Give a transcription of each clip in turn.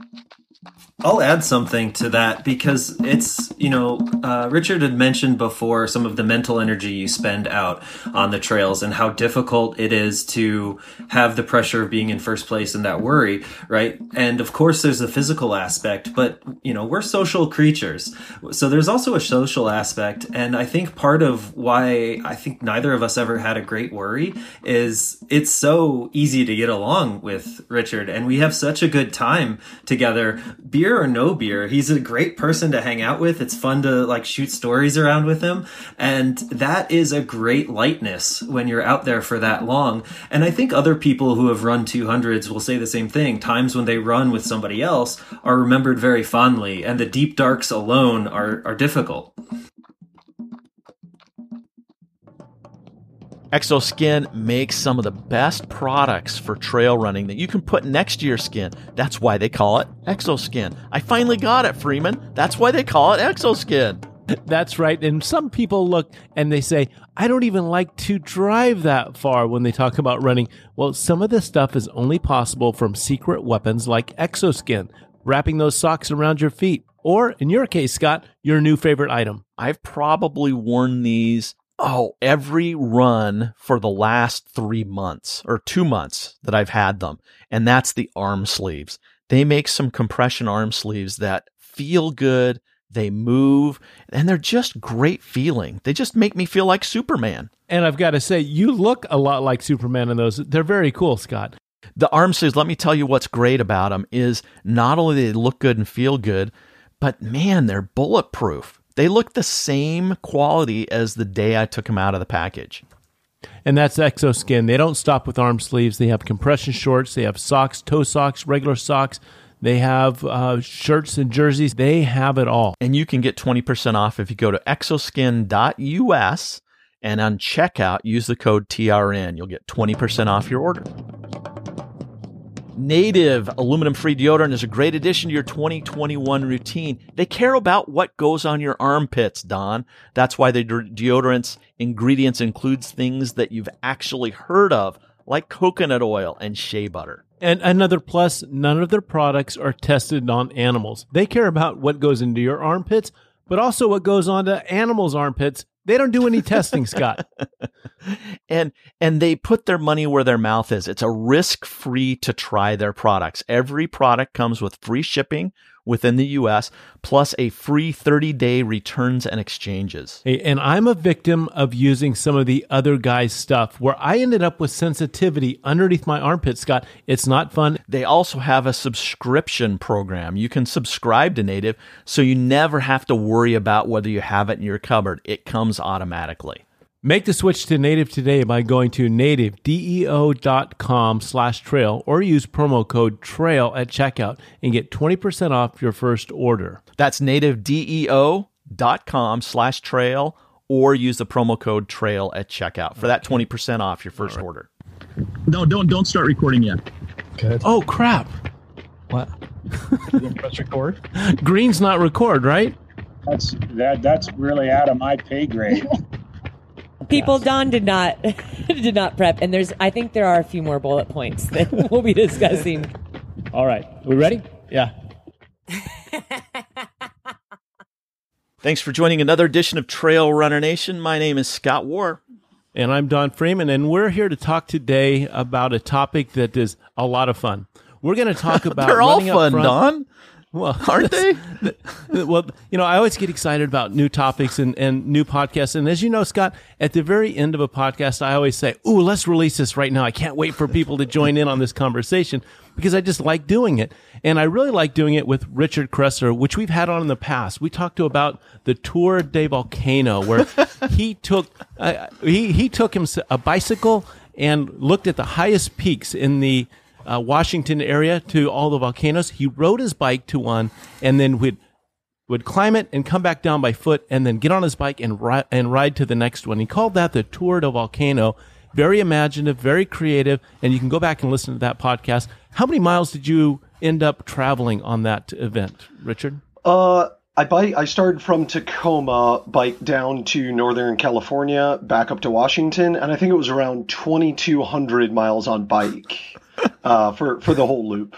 Thank you. I'll add something to that because it's, you know, uh, Richard had mentioned before some of the mental energy you spend out on the trails and how difficult it is to have the pressure of being in first place and that worry, right? And of course, there's the physical aspect, but, you know, we're social creatures. So there's also a social aspect. And I think part of why I think neither of us ever had a great worry is it's so easy to get along with Richard and we have such a good time together beer or no beer, he's a great person to hang out with. It's fun to like shoot stories around with him. And that is a great lightness when you're out there for that long. And I think other people who have run 200s will say the same thing. Times when they run with somebody else are remembered very fondly, and the deep darks alone are, are difficult. Xoskin makes some of the best products for trail running that you can put next to your skin. That's why they call it Xoskin. I finally got it, Freeman. That's why they call it Xoskin. That's right. And some people look and they say, I don't even like to drive that far when they talk about running. Well, some of this stuff is only possible from secret weapons like Xoskin, wrapping those socks around your feet. Or, in your case, Scott, your new favorite item. I've probably worn these oh, every run for the last three months or two months that I've had them. And that's the arm sleeves. They make some compression arm sleeves that feel good. They move and they're just great feeling. They just make me feel like Superman. And I've got to say, you look a lot like Superman in those. They're very cool, Scott. The arm sleeves, let me tell you what's great about them is not only they look good and feel good, but man, they're bulletproof. They look the same quality as the day I took them out of the package. And that's Xoskin. They don't stop with arm sleeves. They have compression shorts. They have socks, toe socks, regular socks. They have uh, shirts and jerseys. They have it all. And you can get 20% off if you go to xoskin.us and on checkout, use the code TRN. You'll get 20% off your order. Native aluminum free deodorant is a great addition to your 2021 routine. They care about what goes on your armpits, Don. That's why the deodorant's ingredients includes things that you've actually heard of, like coconut oil and shea butter. And another plus, none of their products are tested on animals. They care about what goes into your armpits, but also what goes on to animals' armpits they don't do any testing, Scott. and and they put their money where their mouth is. It's a risk-free to try their products. Every product comes with free shipping within the US, plus a free 30 day returns and exchanges. Hey, and I'm a victim of using some of the other guys' stuff where I ended up with sensitivity underneath my armpit, Scott. It's not fun. They also have a subscription program. You can subscribe to Native so you never have to worry about whether you have it in your cupboard, it comes automatically. Make the switch to native today by going to nativedeo.com slash trail or use promo code trail at checkout and get 20% off your first order. That's nativedeo.com slash trail or use the promo code trail at checkout for that 20% off your first right. order. No, don't don't start recording yet. Good. Oh crap. What? press record? Green's not record, right? That's that that's really out of my pay grade. people Don did not did not prep, and there's I think there are a few more bullet points that we'll be discussing. All right, we ready? Yeah. Thanks for joining another edition of Trail Runner Nation. My name is Scott Warr. And I'm Don Freeman, and we're here to talk today about a topic that is a lot of fun. We're going to talk about. They're all fun, Don. Well, aren't they? well, you know, I always get excited about new topics and, and new podcasts. And as you know, Scott, at the very end of a podcast, I always say, Ooh, let's release this right now. I can't wait for people to join in on this conversation because I just like doing it. And I really like doing it with Richard Kresser, which we've had on in the past. We talked to about the Tour de Volcano, where he took, uh, he, he took him a bicycle and looked at the highest peaks in the uh, Washington area to all the volcanoes. He rode his bike to one and then would would climb it and come back down by foot and then get on his bike and ride and ride to the next one. He called that the Tour de Volcano. Very imaginative, very creative, and you can go back and listen to that podcast. How many miles did you end up traveling on that event, Richard? Uh, I bike. I started from Tacoma, bike down to Northern California, back up to Washington, and I think it was around 2,200 miles on bike uh, for for the whole loop.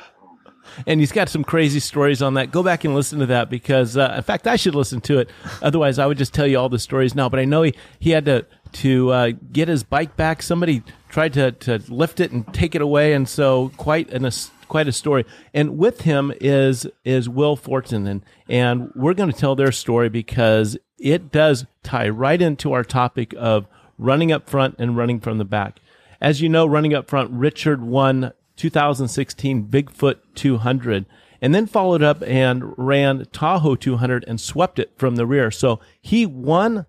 and he's got some crazy stories on that. Go back and listen to that because, uh, in fact, I should listen to it. Otherwise, I would just tell you all the stories now. But I know he, he had to to uh, get his bike back. Somebody tried to, to lift it and take it away, and so quite an a, quite a story. And with him is is Will Fortin, and and we're going to tell their story because it does tie right into our topic of running up front and running from the back. As you know, running up front, Richard won 2016 Bigfoot 200 and then followed up and ran Tahoe 200 and swept it from the rear. So he won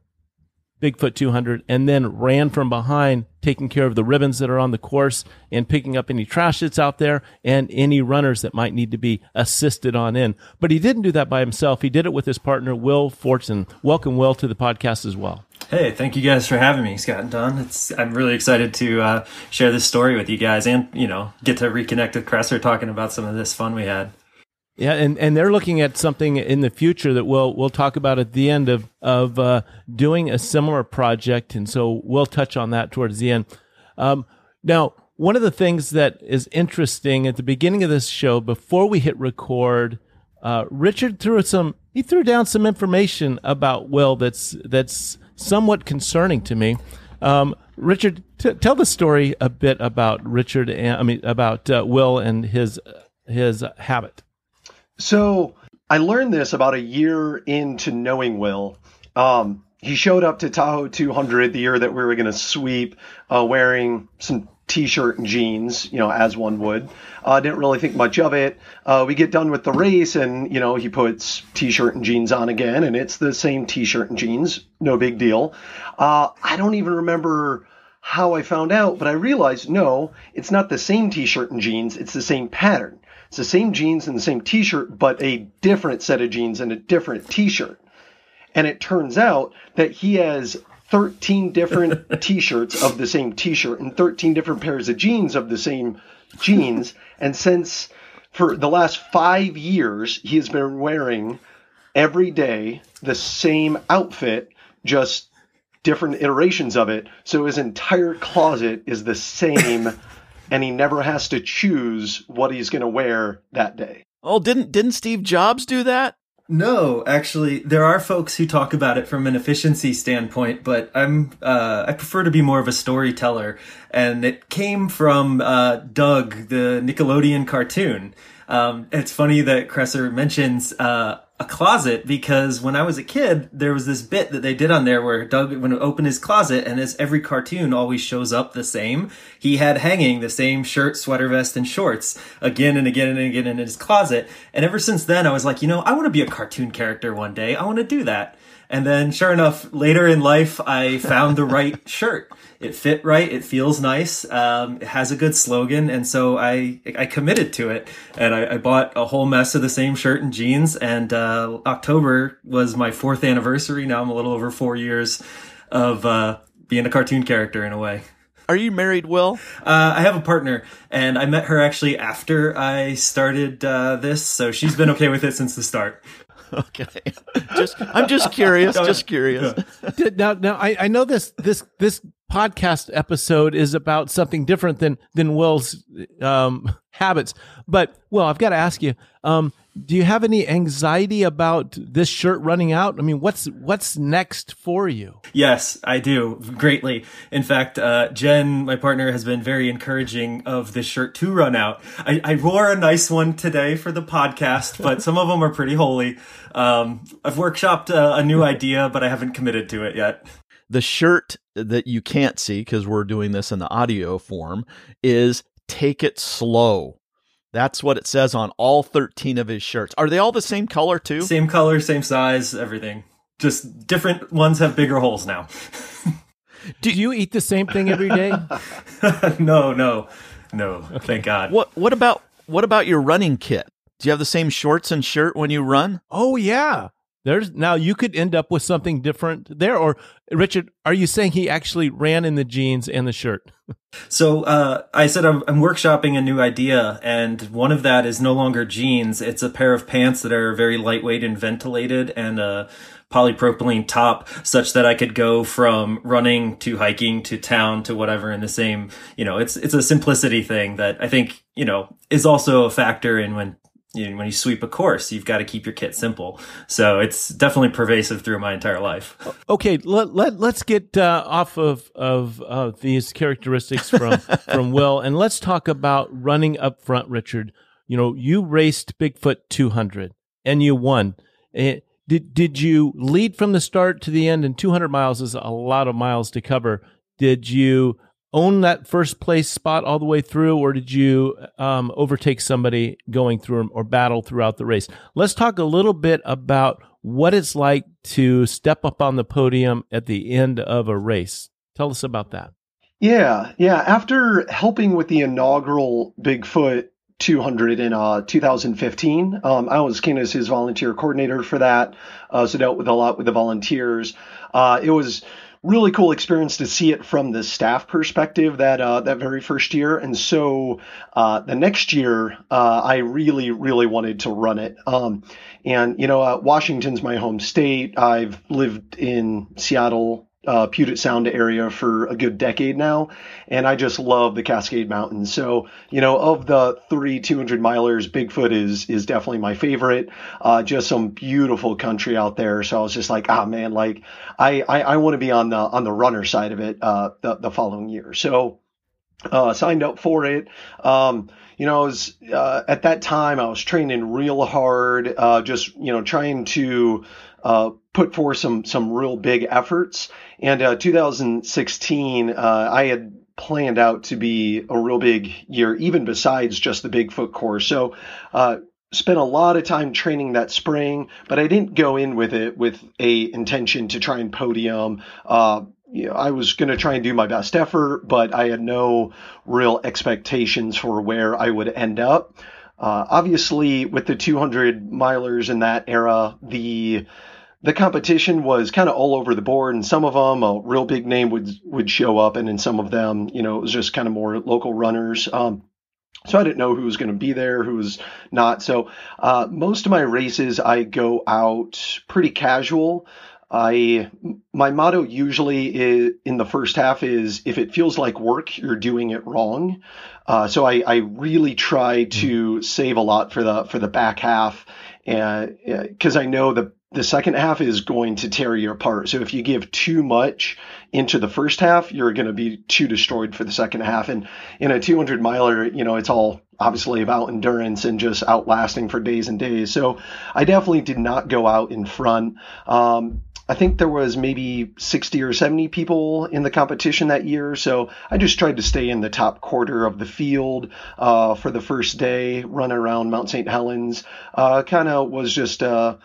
Bigfoot 200 and then ran from behind, taking care of the ribbons that are on the course and picking up any trash that's out there and any runners that might need to be assisted on in. But he didn't do that by himself. He did it with his partner, Will Fortin. Welcome, Will, to the podcast as well. Hey, thank you guys for having me, Scott and Don. It's I'm really excited to uh, share this story with you guys and you know get to reconnect with Kresser talking about some of this fun we had. Yeah, and, and they're looking at something in the future that we'll we'll talk about at the end of of uh, doing a similar project, and so we'll touch on that towards the end. Um, now, one of the things that is interesting at the beginning of this show, before we hit record, uh, Richard threw some he threw down some information about Will that's that's somewhat concerning to me. Um, Richard, t- tell the story a bit about Richard. And, I mean about uh, Will and his his habit. So I learned this about a year into knowing Will. Um, he showed up to Tahoe 200 the year that we were going to sweep, uh, wearing some t-shirt and jeans, you know, as one would. Uh, didn't really think much of it. Uh, we get done with the race, and you know, he puts t-shirt and jeans on again, and it's the same t-shirt and jeans. No big deal. Uh, I don't even remember how I found out, but I realized no, it's not the same t-shirt and jeans. It's the same pattern. It's the same jeans and the same t-shirt, but a different set of jeans and a different t-shirt. And it turns out that he has 13 different t-shirts of the same t-shirt and 13 different pairs of jeans of the same jeans. And since for the last five years, he has been wearing every day the same outfit, just different iterations of it. So his entire closet is the same and he never has to choose what he's going to wear that day. Oh, didn't didn't Steve Jobs do that? No, actually, there are folks who talk about it from an efficiency standpoint, but I'm uh, I prefer to be more of a storyteller, and it came from uh, Doug, the Nickelodeon cartoon. Um, it's funny that Kresser mentions uh, a closet because when I was a kid, there was this bit that they did on there where Doug would open his closet and as every cartoon always shows up the same, he had hanging the same shirt, sweater vest, and shorts again and again and again in his closet. And ever since then, I was like, you know, I want to be a cartoon character one day. I want to do that. And then, sure enough, later in life, I found the right shirt. It fit right. It feels nice. Um, it has a good slogan, and so I I committed to it. And I, I bought a whole mess of the same shirt and jeans. And uh, October was my fourth anniversary. Now I'm a little over four years of uh, being a cartoon character in a way. Are you married, Will? Uh, I have a partner, and I met her actually after I started uh, this, so she's been okay with it since the start. Okay, just I'm just curious, just curious. now, now I, I know this this this podcast episode is about something different than than Will's um, habits, but well, I've got to ask you. Um, do you have any anxiety about this shirt running out? I mean, what's what's next for you? Yes, I do greatly. In fact, uh, Jen, my partner, has been very encouraging of this shirt to run out. I, I wore a nice one today for the podcast, but some of them are pretty holy. Um, I've workshopped a, a new idea, but I haven't committed to it yet. The shirt that you can't see because we're doing this in the audio form is "Take It Slow." That's what it says on all 13 of his shirts. Are they all the same color too? Same color, same size, everything. Just different ones have bigger holes now. Do you eat the same thing every day? no, no, no. Okay. Thank God. What What about what about your running kit? Do you have the same shorts and shirt when you run? Oh yeah. There's now you could end up with something different there. Or Richard, are you saying he actually ran in the jeans and the shirt? so uh, I said I'm, I'm, workshopping a new idea, and one of that is no longer jeans. It's a pair of pants that are very lightweight and ventilated, and a polypropylene top, such that I could go from running to hiking to town to whatever in the same. You know, it's it's a simplicity thing that I think you know is also a factor in when you know, when you sweep a course, you've got to keep your kit simple. So it's definitely pervasive through my entire life. Okay, let, let, let's get uh, off of, of uh, these characteristics from, from Will and let's talk about running up front, Richard. You know, you raced Bigfoot 200 and you won. Eh, did, did you lead from the start to the end? And 200 miles is a lot of miles to cover. Did you own that first place spot all the way through, or did you um, overtake somebody going through or battle throughout the race? Let's talk a little bit about what it's like to step up on the podium at the end of a race. Tell us about that. Yeah, yeah. After helping with the inaugural Bigfoot 200 in uh, 2015, um, I was kind as his volunteer coordinator for that, uh, so dealt with a lot with the volunteers. Uh, it was really cool experience to see it from the staff perspective that uh, that very first year. And so uh, the next year, uh, I really really wanted to run it. Um, and you know, uh, Washington's my home state. I've lived in Seattle uh, Puget Sound area for a good decade now, and I just love the Cascade Mountains. So, you know, of the three 200 milers, Bigfoot is is definitely my favorite. Uh, just some beautiful country out there. So I was just like, ah, man, like I I, I want to be on the on the runner side of it uh, the the following year. So. Uh, signed up for it. Um, you know, I was, uh, at that time I was training real hard, uh, just, you know, trying to, uh, put forth some some real big efforts. And uh, 2016, uh, I had planned out to be a real big year, even besides just the Bigfoot course. So. Uh, spent a lot of time training that spring, but I didn't go in with it with a intention to try and podium. Uh, you know, I was going to try and do my best effort, but I had no real expectations for where I would end up. Uh, obviously, with the 200 milers in that era, the the competition was kind of all over the board, and some of them a real big name would would show up, and in some of them, you know, it was just kind of more local runners. Um, so I didn't know who was going to be there, who was not. So uh, most of my races, I go out pretty casual. I my motto usually is, in the first half is if it feels like work, you're doing it wrong. Uh, so I, I really try to save a lot for the for the back half, and because uh, I know the the second half is going to tear you apart. So if you give too much into the first half, you're going to be too destroyed for the second half. And in a 200 miler, you know, it's all obviously about endurance and just outlasting for days and days. So I definitely did not go out in front. Um, I think there was maybe 60 or 70 people in the competition that year. So I just tried to stay in the top quarter of the field uh, for the first day, run around Mount St. Helens. Uh, kind of was just, uh,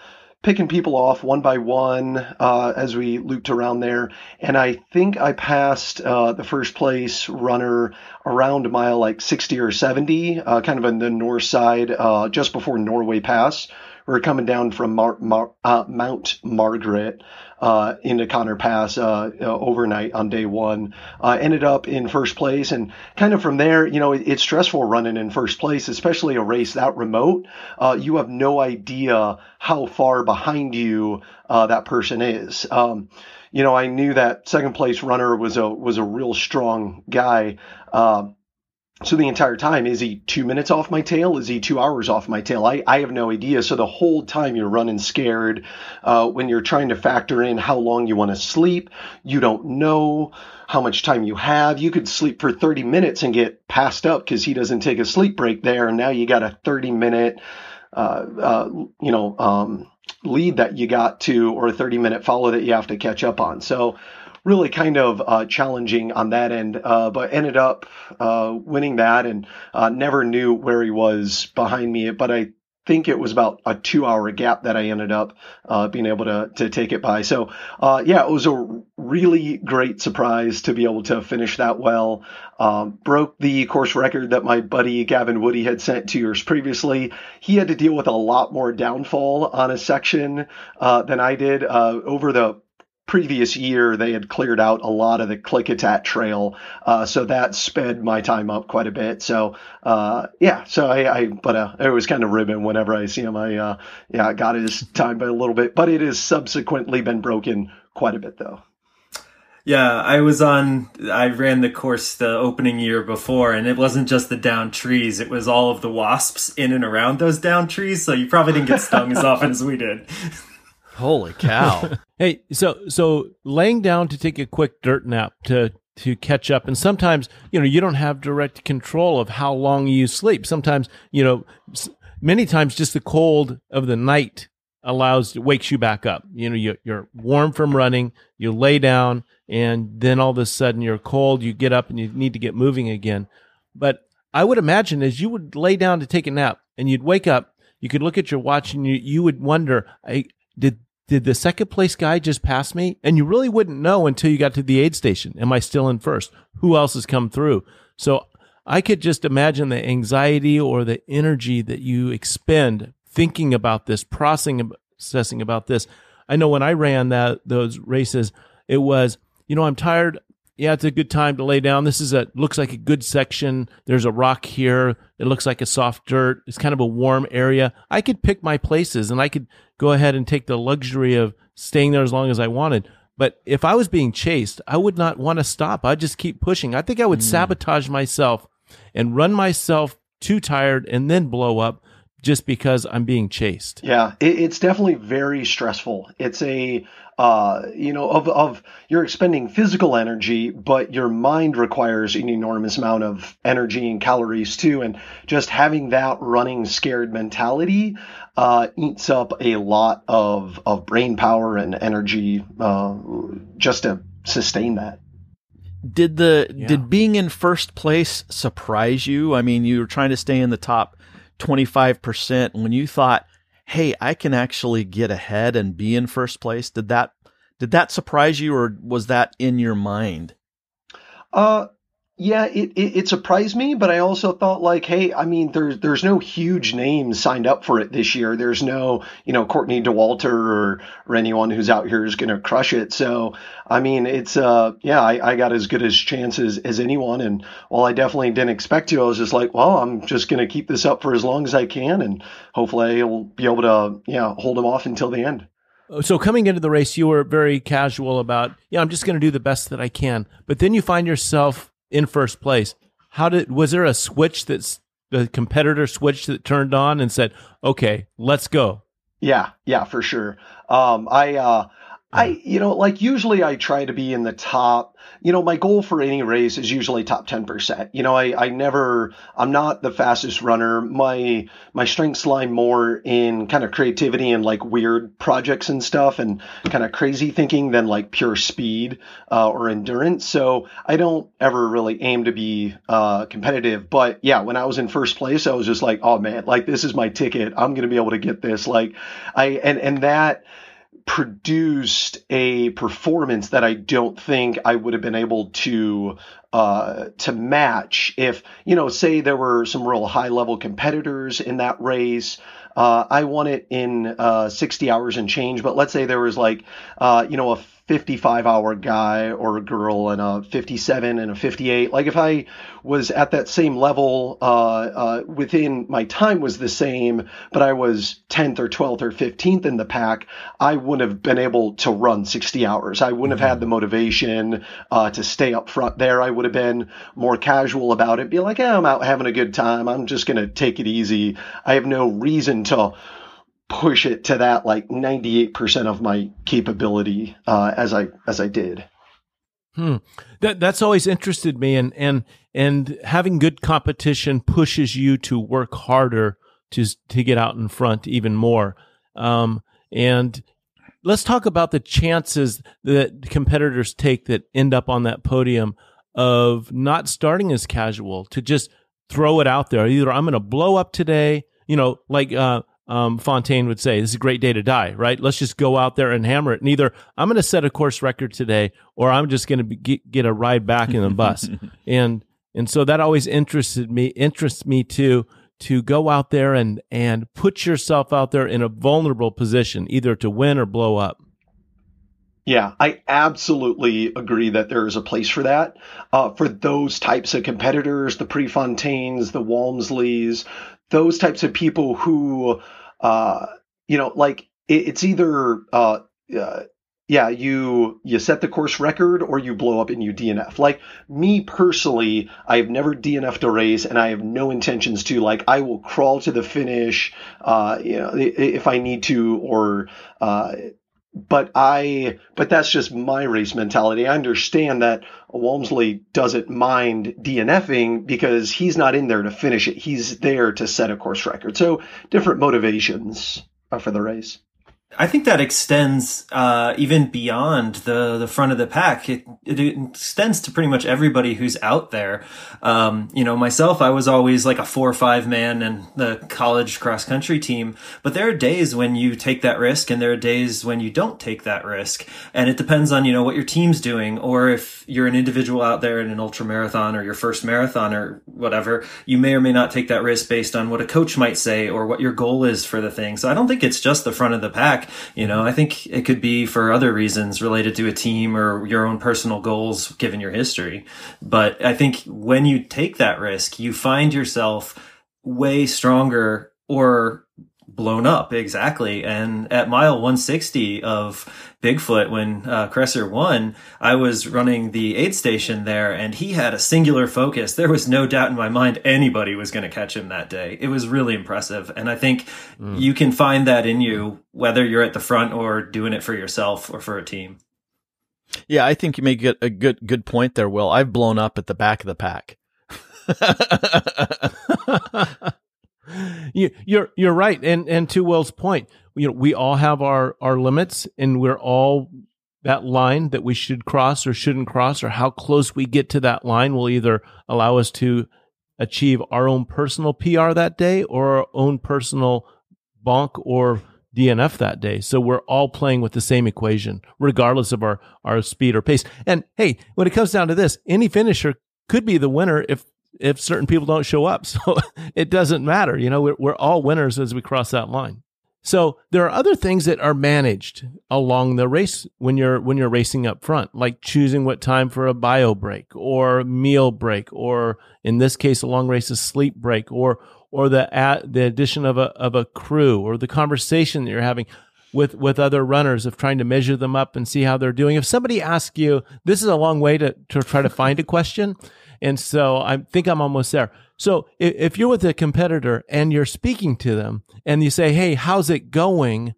picking people off one by one uh, as we looped around there. And I think I passed uh, the first place runner around mile like 60 or 70, uh, kind of on the north side, uh, just before Norway Pass. We are coming down from Mar- Mar- uh, Mount Margaret uh, into Connor Pass uh, uh, overnight on day one. Uh, ended up in first place, and kind of from there, you know, it, it's stressful running in first place, especially a race that remote. Uh, you have no idea how far behind you that person is. Um, you know, I knew that second place runner was a was a real strong guy. Uh, so the entire time, is he two minutes off my tail? Is he two hours off my tail? I, I have no idea. So the whole time you're running scared. Uh, when you're trying to factor in how long you want to sleep, you don't know how much time you have. You could sleep for 30 minutes and get passed up because he doesn't take a sleep break there. And now you got a 30 minute, uh, uh, you know, um, lead that you got to or a 30 minute follow that you have to catch up on. So really kind of uh, challenging on that end, uh, but ended up uh, winning that and uh, never knew where he was behind me. But I think it was about a two hour gap that I ended up uh, being able to to take it by. So uh, yeah, it was a really great surprise to be able to finish that well. Um, broke the course record that my buddy Gavin Woody had sent two years previously. He had to deal with a lot more downfall on a section uh, than I did uh, over the previous year they had cleared out a lot of the Klickitat trail uh, so that sped my time up quite a bit so uh, yeah so I, I but uh, it was kind of ribbon whenever I see him I uh, yeah got his time by a little bit but it has subsequently been broken quite a bit though Yeah, I was on. I ran the course the opening year before, and it wasn't just the down trees; it was all of the wasps in and around those down trees. So you probably didn't get stung as often as we did. Holy cow! Hey, so so laying down to take a quick dirt nap to to catch up, and sometimes you know you don't have direct control of how long you sleep. Sometimes you know, many times just the cold of the night allows wakes you back up. You know, you, you're warm from running, you lay down, and then all of a sudden you're cold. You get up and you need to get moving again. But I would imagine as you would lay down to take a nap and you'd wake up, you could look at your watch and you you would wonder, did did the second place guy just pass me? And you really wouldn't know until you got to the aid station. Am I still in first? Who else has come through? So I could just imagine the anxiety or the energy that you expend thinking about this, processing, about this. I know when I ran that those races, it was, you know, I'm tired. Yeah, it's a good time to lay down. This is a looks like a good section. There's a rock here. It looks like a soft dirt. It's kind of a warm area. I could pick my places and I could go ahead and take the luxury of staying there as long as I wanted. But if I was being chased, I would not want to stop. I'd just keep pushing. I think I would hmm. sabotage myself and run myself too tired and then blow up just because I'm being chased. Yeah, it, it's definitely very stressful. It's a, uh, you know, of, of you're expending physical energy, but your mind requires an enormous amount of energy and calories too. And just having that running scared mentality uh, eats up a lot of, of brain power and energy uh, just to sustain that. Did the Yeah. did being in first place surprise you? I mean, you were trying to stay in the top 25% when you thought, "Hey, I can actually get ahead and be in first place." Did that did that surprise you or was that in your mind? Uh, yeah, it, it, it surprised me, but I also thought like, hey, I mean, there's there's no huge names signed up for it this year. There's no, you know, Courtney Dauwalter or or anyone who's out here is going to crush it. So, I mean, it's uh, yeah, I, I got as good as chances as anyone, and while I definitely didn't expect to, I was just like, well, I'm just going to keep this up for as long as I can, and hopefully I'll be able to, yeah, hold them off until the end. So coming into the race, you were very casual about, yeah, I'm just going to do the best that I can. But then you find yourself in first place. How did was there a switch that's the competitor switch that turned on and said, "Okay, let's go." Yeah, yeah, for sure. Um, I, uh, I, you know, like usually I try to be in the top. You know, my goal for any race is usually top ten percent. You know, I, I never, I'm not the fastest runner. My, my strengths lie more in kind of creativity and like weird projects and stuff, and kind of crazy thinking than like pure speed uh, or endurance. So I don't ever really aim to be uh, competitive. But yeah, when I was in first place, I was just like, oh man, like this is my ticket. I'm gonna be able to get this. Like, I and and that produced a performance that I don't think I would have been able to uh, to match if you know, say there were some real high level competitors in that race. Uh, I won it in uh, 60 hours and change, but let's say there was like, uh, you know, a 55 hour guy or a girl and a 57 and a 58. Like if I was at that same level, uh, uh, within my time was the same, but I was 10th or 12th or 15th in the pack, I wouldn't have been able to run 60 hours. I wouldn't have had the motivation uh, to stay up front there. I would have been more casual about it, be like, I'm out having a good time. I'm just going to take it easy. I have no reason to push it to that like 98% of my capability uh, as I as I did. Hmm. That that's always interested me, and and and having good competition pushes you to work harder to to get out in front even more. Um, and let's talk about the chances that competitors take that end up on that podium of not starting as casual to just throw it out there. Either I'm going to blow up today, you know, like uh, um, Fontaine would say, this is a great day to die, right? Let's just go out there and hammer it. Neither I'm going to set a course record today, or I'm just going to get, get a ride back in the bus. and and so that always interested me, interests me too, to go out there and and put yourself out there in a vulnerable position, either to win or blow up. Yeah, I absolutely agree that there is a place for that. Uh, for those types of competitors, the Prefontaines, the Walmsleys, those types of people who, uh, you know, like it, it's either uh, uh, yeah, you you set the course record or you blow up and you DNF. Like me personally, I have never DNF'd a race, and I have no intentions to. Like I will crawl to the finish, uh, you know, if I need to, or. Uh, but I, but that's just my race mentality. I understand that Walmsley doesn't mind DNFing because he's not in there to finish it. He's there to set a course record. So different motivations for the race. I think that extends uh, even beyond the the front of the pack. It, it extends to pretty much everybody who's out there. Um, you know, myself, I was always like a four or five man in the college cross country team. But there are days when you take that risk, and there are days when you don't take that risk. And it depends on you know what your team's doing, or if you're an individual out there in an ultra marathon or your first marathon or whatever, you may or may not take that risk based on what a coach might say or what your goal is for the thing. So I don't think it's just the front of the pack. You know, I think it could be for other reasons related to a team or your own personal goals given your history. But I think when you take that risk, you find yourself way stronger or blown up exactly and at mile 160 of bigfoot when uh, Kresser won i was running the aid station there and he had a singular focus. There was no doubt in my mind anybody was going to catch him that day. It was really impressive and i think mm. you can find that in you whether you're at the front or doing it for yourself or for a team. Yeah i think you make a good good point there will. I've blown up at the back of the pack. You, you're you're right, and and to Will's point, you know, we all have our our limits, and we're all that line that we should cross or shouldn't cross, or how close we get to that line will either allow us to achieve our own personal PR that day or our own personal bonk or DNF that day. So we're all playing with the same equation, regardless of our, our speed or pace. And hey, when it comes down to this, any finisher could be the winner if if certain people don't show up. So it doesn't matter. You know, we're, we're all winners as we cross that line. So there are other things that are managed along the race when you're when you're racing up front, like choosing what time for a bio break or meal break, or in this case, a long race, a sleep break, or or the at, the addition of a of a crew, or the conversation that you're having with with other runners of trying to measure them up and see how they're doing. If somebody asks you, this is a long way to to try to find a question. And so I think I'm almost there. So if, if you're with a competitor and you're speaking to them and you say, Hey, how's it going?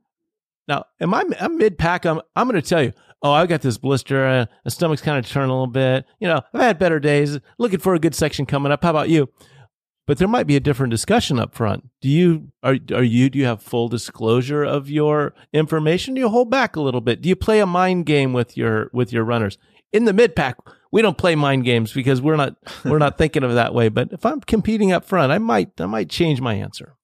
Now, am I, I'm mid pack. I'm, I'm going to tell you, Oh, I got this blister. Uh, the stomach's kind of turning a little bit. You know, I've had better days looking for a good section coming up. How about you? but there might be a different discussion up front. Do you are are you do you have full disclosure of your information? Do you hold back a little bit? Do you play a mind game with your with your runners? In the mid pack, we don't play mind games because we're not we're not thinking of it that way. But if I'm competing up front, I might I might change my answer.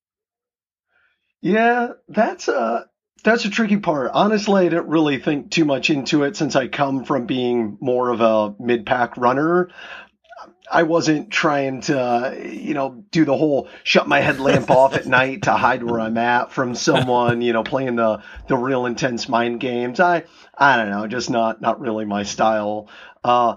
Yeah, that's a that's a tricky part. Honestly, I didn't really think too much into it since I come from being more of a mid pack runner. I wasn't trying to, you know, do the whole shut my headlamp off at night to hide where I'm at from someone, you know, playing the the real intense mind games. I I don't know, just not not really my style. Uh,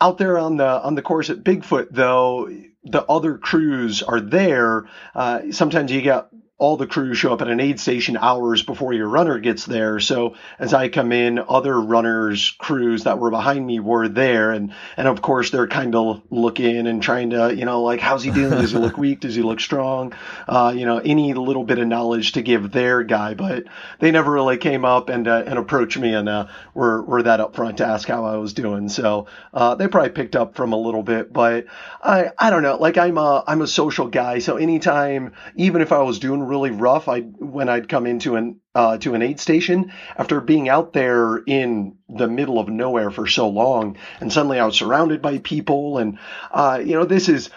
out there on the on the course at Bigfoot, though, the other crews are there. Uh, sometimes you get all the crews show up at an aid station hours before your runner gets there. So as I come in, other runners, crews that were behind me were there. And, and of course, they're kind of looking and trying to, you know, like, how's he doing? Does he look weak? Does he look strong? Uh, you know, any little bit of knowledge to give their guy. But they never really came up and, uh, and approached me and uh, were, were that upfront to ask how I was doing. So uh, they probably picked up from a little bit. But I, I don't know. Like, I'm a, I'm a social guy. So anytime, even if I was doing really rough. I when I'd come into an uh, to an aid station after being out there in the middle of nowhere for so long, and suddenly I was surrounded by people, and uh, you know this is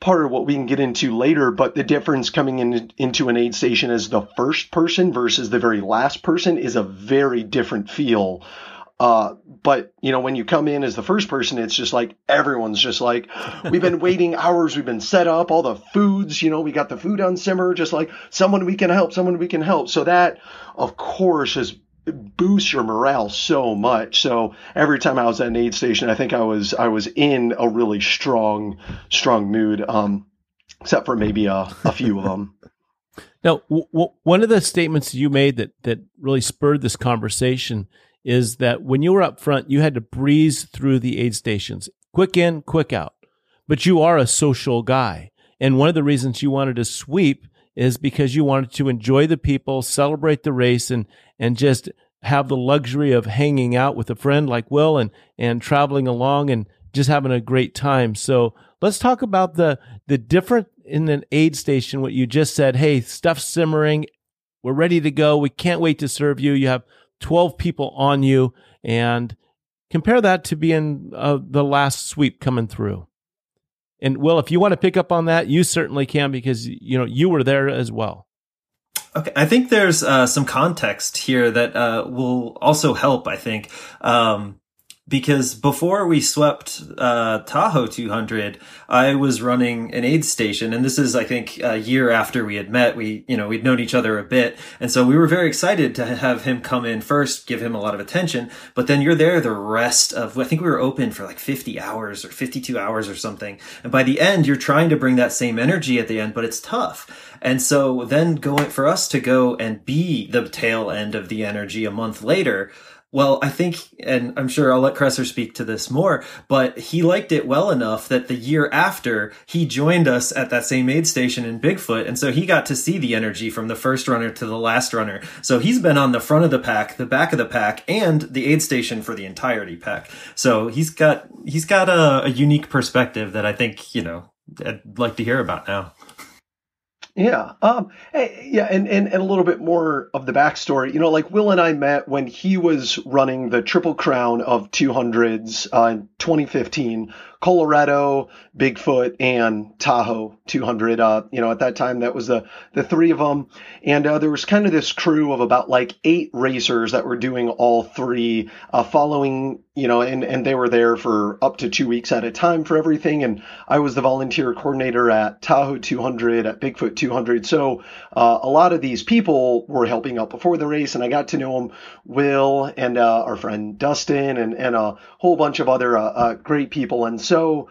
part of what we can get into later, but the difference coming in, into an aid station as the first person versus the very last person is a very different feel uh, but you know, when you come in as the first person, it's just like everyone's just like, we've been waiting hours, we've been set up, all the foods, you know, we got the food on simmer, just like someone we can help, someone we can help. So that, of course, is boosts your morale so much. So every time I was at an aid station, I think I was I was in a really strong strong mood. Um, except for maybe a, a few of them. Now, w- w- one of the statements you made that that really spurred this conversation is that when you were up front, you had to breeze through the aid stations, quick in, quick out. But you are a social guy. And one of the reasons you wanted to sweep is because you wanted to enjoy the people, celebrate the race, and, and just have the luxury of hanging out with a friend like Will and, and traveling along and just having a great time. So let's talk about the, the different in an aid station, what you just said. Hey, stuff's simmering. We're ready to go. We can't wait to serve you. You have 12 people on you and compare that to being uh, the last sweep coming through. And Will, if you want to pick up on that, you certainly can because you know you were there as well. Okay, I think there's uh, some context here that uh, will also help. I think um, because before we swept uh, Tahoe 200, I was running an aid station, and this is, I think, a year after we had met. We, you know, we'd known each other a bit, and so we were very excited to have him come in first, give him a lot of attention. But then you're there the rest of, I think we were open for like 50 hours or 52 hours or something, and by the end, you're trying to bring that same energy at the end, but it's tough. And so then going for us to go and be the tail end of the energy a month later well, I think, and I'm sure I'll let Kresser speak to this more, but he liked it well enough that the year after he joined us at that same aid station in Bigfoot. And so he got to see the energy from the first runner to the last runner. So he's been on the front of the pack, the back of the pack, and the aid station for the entirety pack. So he's got, he's got a, a unique perspective that I think, you know, I'd like to hear about now. Yeah. Um, yeah, and, and, and a little bit more of the backstory. You know, like Will and I met when he was running the Triple Crown of 200s uh, in 2015 Colorado, Bigfoot, and Tahoe 200. Uh, you know, at that time, that was the, the three of them. And uh, there was kind of this crew of about like eight racers that were doing all three, uh, following, you know, and, and they were there for up to two weeks at a time for everything. And I was the volunteer coordinator at Tahoe 200, at Bigfoot 200. So uh, a lot of these people were helping out before the race, and I got to know them, Will and uh, our friend Dustin, and, and a whole bunch of other uh, great people. And so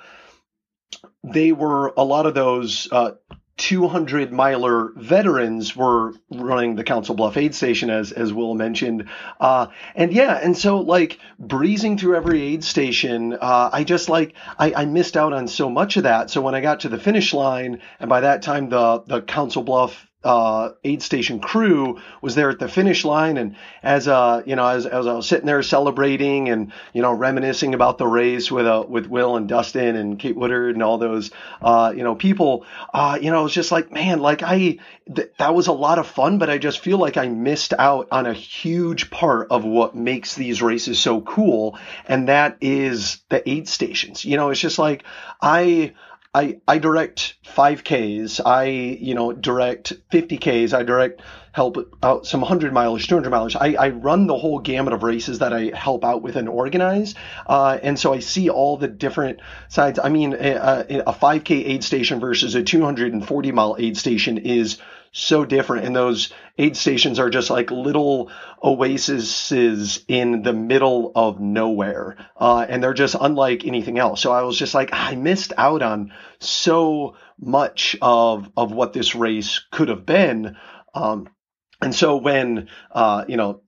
they were a lot of those uh, 200 miler veterans were running the Council Bluff aid station, as as Will mentioned, uh, and yeah, and so like breezing through every aid station, uh, I just like I, I missed out on so much of that. So when I got to the finish line, and by that time the the Council Bluff uh, aid station crew was there at the finish line, and as uh, you know, as, as I was sitting there celebrating and you know reminiscing about the race with uh, with Will and Dustin and Kate Woodard and all those uh, you know people, uh, you know, it was just like man, like I th- that was a lot of fun, but I just feel like I missed out on a huge part of what makes these races so cool, and that is the aid stations. You know, it's just like I. I, I direct 5Ks. I, you know, direct 50Ks. I direct help out some 100 miles, 200 miles. I, I run the whole gamut of races that I help out with and organize. Uh, and so I see all the different sides. I mean, a, a 5K aid station versus a 240 mile aid station is so different. And those aid stations are just like little oases in the middle of nowhere. Uh, and they're just unlike anything else. So I was just like, I missed out on so much of, of what this race could have been. Um, and so when, uh, you know,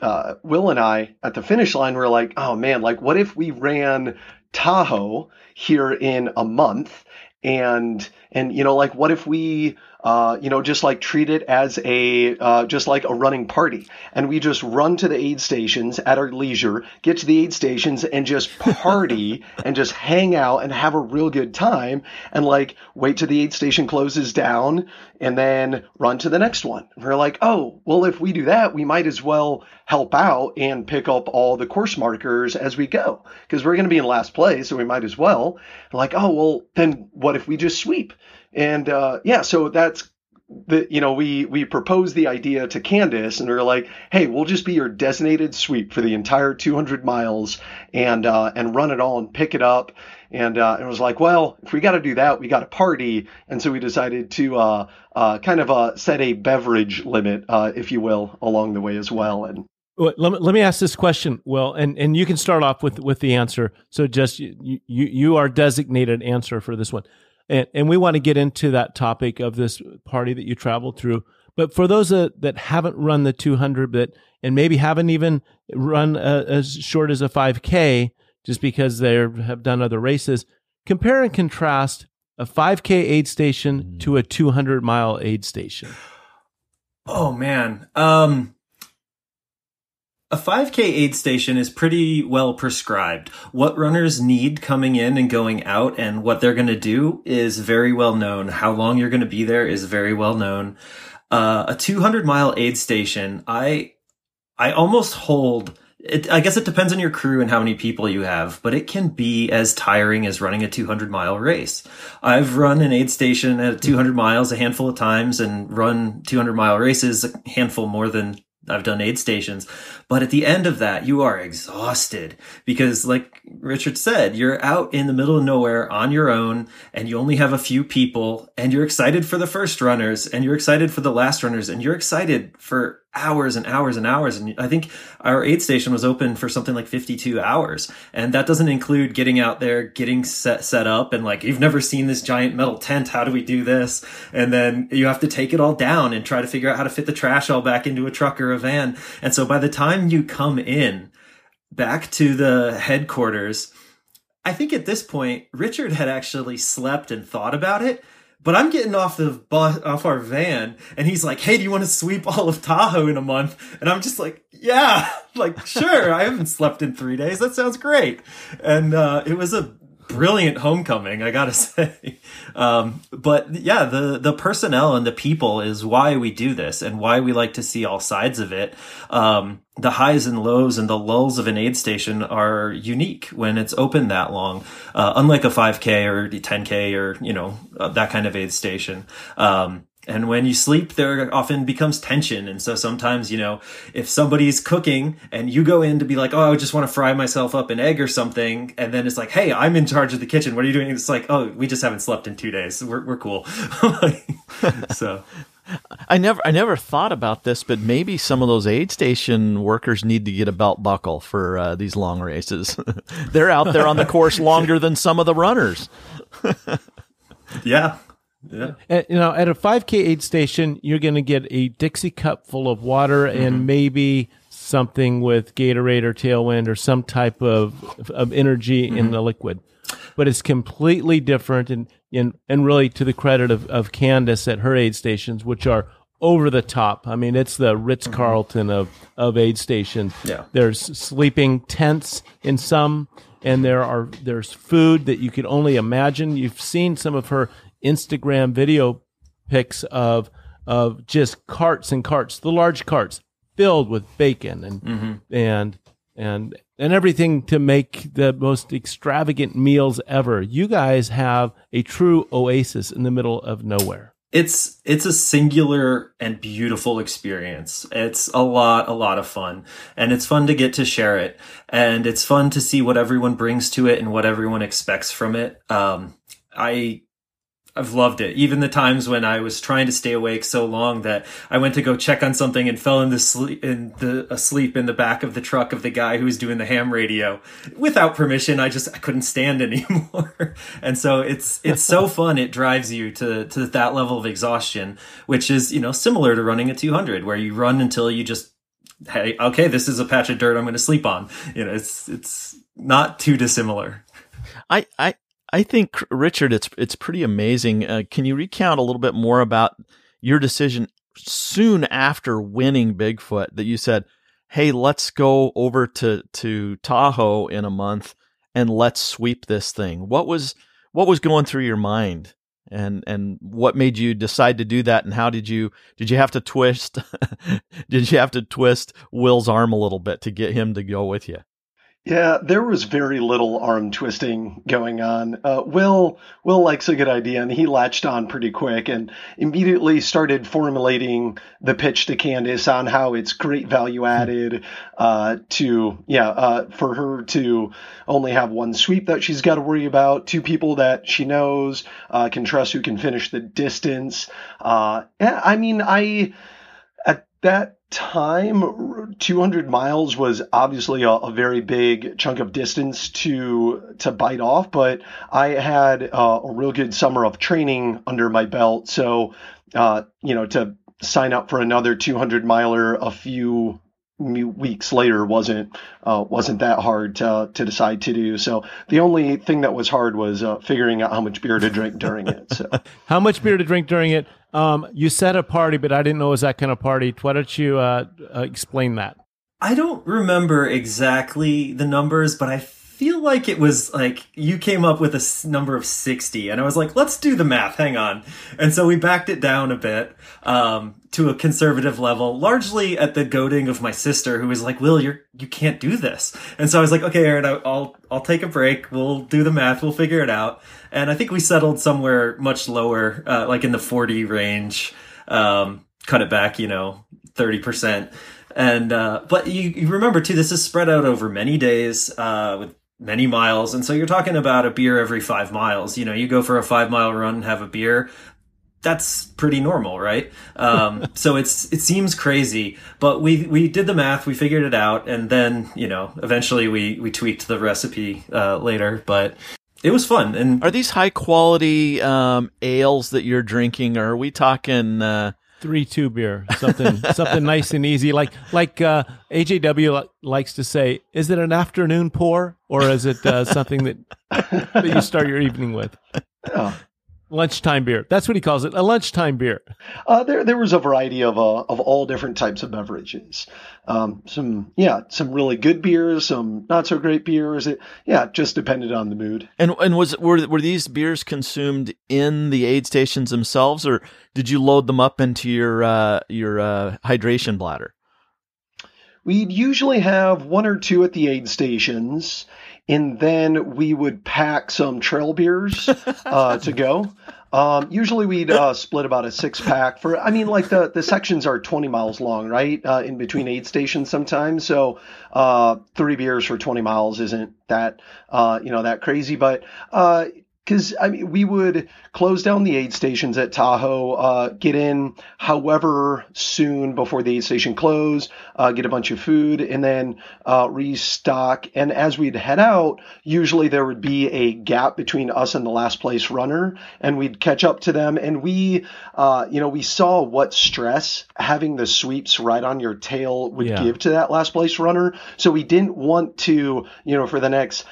uh, Will and I at the finish line were like, oh man, like what if we ran Tahoe here in a month and and you know like what if we uh, you know, just like treat it as a uh, just like a running party, and we just run to the aid stations at our leisure, get to the aid stations, and just party and just hang out and have a real good time, and like wait till the aid station closes down, and then run to the next one. we're like, oh, well, if we do that, we might as well help out and pick up all the course markers as we go, because we're going to be in last place, so we might as well. like, oh, well, then what if we just sweep? And uh, yeah, so that's the you know we we proposed the idea to Candice and we are like, hey, we'll just be your designated sweep for the entire 200 miles and uh, and run it all and pick it up. And uh, it was like, well, if we got to do that, we got to party. And so we decided to uh, uh, kind of uh, set a beverage limit, uh, if you will, along the way as well. And let me, let me ask this question, Will, and, and you can start off with, with the answer. So just you, you, you are designated answer for this one. And, and we want to get into that topic of this party that you traveled through. But for those that, that haven't run the 200 but and maybe haven't even run a, as short as a 5K just because they have done other races, compare and contrast a 5K aid station hmm. to a 200 mile aid station. Oh man. Um a 5K aid station is pretty well prescribed. What runners need coming in and going out and what they're going to do is very well known. How long you're going to be there is very well known. Uh, a 200 mile aid station, I, I almost hold, it, I guess it depends on your crew and how many people you have, but it can be as tiring as running a 200 mile race. I've run an aid station at 200 miles a handful of times and run 200 mile races a handful more than I've done aid stations. But at the end of that, you are exhausted because like Richard said, you're out in the middle of nowhere on your own and you only have a few people and you're excited for the first runners and you're excited for the last runners and you're excited for hours and hours and hours. And I think our aid station was open for something like 52 hours. And that doesn't include getting out there, getting set, set up and like, you've never seen this giant metal tent. How do we do this? And then you have to take it all down and try to figure out how to fit the trash all back into a truck or a van. And so by the time you come in back to the headquarters, I think at this point, Richard had actually slept and thought about it but I'm getting off the bus, off our van, and he's like, "Hey, do you want to sweep all of Tahoe in a month?" And I'm just like, "Yeah, like sure. I haven't slept in three days. That sounds great." And uh, it was a brilliant homecoming, I gotta say. Um, but yeah, the the personnel and the people is why we do this and why we like to see all sides of it. Um, the highs and lows and the lulls of an aid station are unique when it's open that long, uh, unlike a 5K or 10K or you know uh, that kind of aid station. Um, and when you sleep, there often becomes tension. And so sometimes, you know, if somebody's cooking and you go in to be like, oh, I just want to fry myself up an egg or something. And then it's like, hey, I'm in charge of the kitchen. What are you doing? It's like, oh, we just haven't slept in two days. We're, we're cool. so. I never, I never thought about this, but maybe some of those aid station workers need to get a belt buckle for uh, these long races. They're out there on the course longer than some of the runners. yeah, yeah. At, you know, at a 5K aid station, you're going to get a Dixie cup full of water mm-hmm. and maybe something with Gatorade or Tailwind or some type of of energy mm-hmm. in the liquid. But it's completely different, and and, and really to the credit of, of Candice at her aid stations, which are over the top. I mean, it's the Ritz Carlton of, of aid stations. Yeah. There's sleeping tents in some, and there are there's food that you could only imagine. You've seen some of her Instagram video pics of of just carts and carts, the large carts filled with bacon and mm-hmm. and and and everything to make the most extravagant meals ever. You guys have a true oasis in the middle of nowhere. It's it's a singular and beautiful experience. It's a lot a lot of fun and it's fun to get to share it and it's fun to see what everyone brings to it and what everyone expects from it. Um, I I've loved it. Even the times when I was trying to stay awake so long that I went to go check on something and fell in the sleep in the asleep in the back of the truck of the guy who was doing the ham radio without permission. I just I couldn't stand anymore. and so it's it's so fun. It drives you to to that level of exhaustion, which is you know similar to running a 200, where you run until you just hey okay this is a patch of dirt I'm going to sleep on. You know it's it's not too dissimilar. I, I I think Richard, it's it's pretty amazing. Uh, can you recount a little bit more about your decision soon after winning Bigfoot that you said, "Hey, let's go over to to Tahoe in a month and let's sweep this thing." What was what was going through your mind? and and what made you decide to do that and how did you did you have to twist did you have to twist Will's arm a little bit to get him to go with you yeah, there was very little arm twisting going on. Uh, Will Will likes a good idea, and he latched on pretty quick and immediately started formulating the pitch to Candice on how it's great value added uh, to yeah uh, for her to only have one sweep that she's got to worry about, two people that she knows uh, can trust who can finish the distance. Uh, yeah, I mean, I at that time 200 miles was obviously a, a, very big chunk of distance to to bite off but i had uh, a real good summer of training under my belt. So uh, you know to sign up for another 200 miler a few weeks later wasn't uh, wasn't that hard to to decide to do. So the only thing that was hard was uh, figuring out how much beer to drink during it. So how much beer to drink during it? Um, you said a party, but I didn't know it was that kind of party. Why don't you uh, uh explain that? I don't remember exactly the numbers, but I feel like it was like you came up with a number of 60 and i was like let's do the math hang on. And so we backed it down a bit um, to a conservative level largely at the goading of my sister who was like will you're you can't do this. And so i was like okay aaron i'll i'll take a break. We'll do the math. We'll figure it out. And i think we settled somewhere much lower uh, like in the 40 range um, cut it back you know 30% and uh, but you, you, remember too this is spread out over many days uh, with many miles. And so you're talking about a beer every five miles. You know, you go for a five mile run and have a beer. That's pretty normal, right? Um, so it's it seems crazy, but we we did the math, we figured it out, and then you know eventually we we tweaked the recipe uh, later. But it was fun. And are these high quality um, ales that you're drinking? Or are we talking? Uh, three two beer, something something nice and easy. Like like uh, AJW likes to say, is it an afternoon pour or is it uh, something that that you start your evening with? Oh lunchtime beer. That's what he calls it, a lunchtime beer. Uh, there, there was a variety of uh, of all different types of beverages. Um, some, yeah, some really good beers, some not so great beers. It, yeah, just depended on the mood. And and was were were these beers consumed in the aid stations themselves, or did you load them up into your uh, your uh, hydration bladder? We'd usually have one or two at the aid stations and then we would pack some trail beers uh, to go. Um, usually we'd uh, split about a six pack for. I mean, like the the sections are 20 miles long, right? Uh, in between aid stations sometimes, so uh, three beers for 20 miles isn't that uh, you know that crazy, but uh, because I mean, we would close down the aid stations at Tahoe, uh, get in however soon before the aid station closed, uh, get a bunch of food, and then uh, restock. And as we'd head out, usually there would be a gap between us and the last place runner, and we'd catch up to them. And we, uh, you know, we saw what stress having the sweeps right on your tail would yeah. give to that last place runner. So we didn't want to, you know, for the next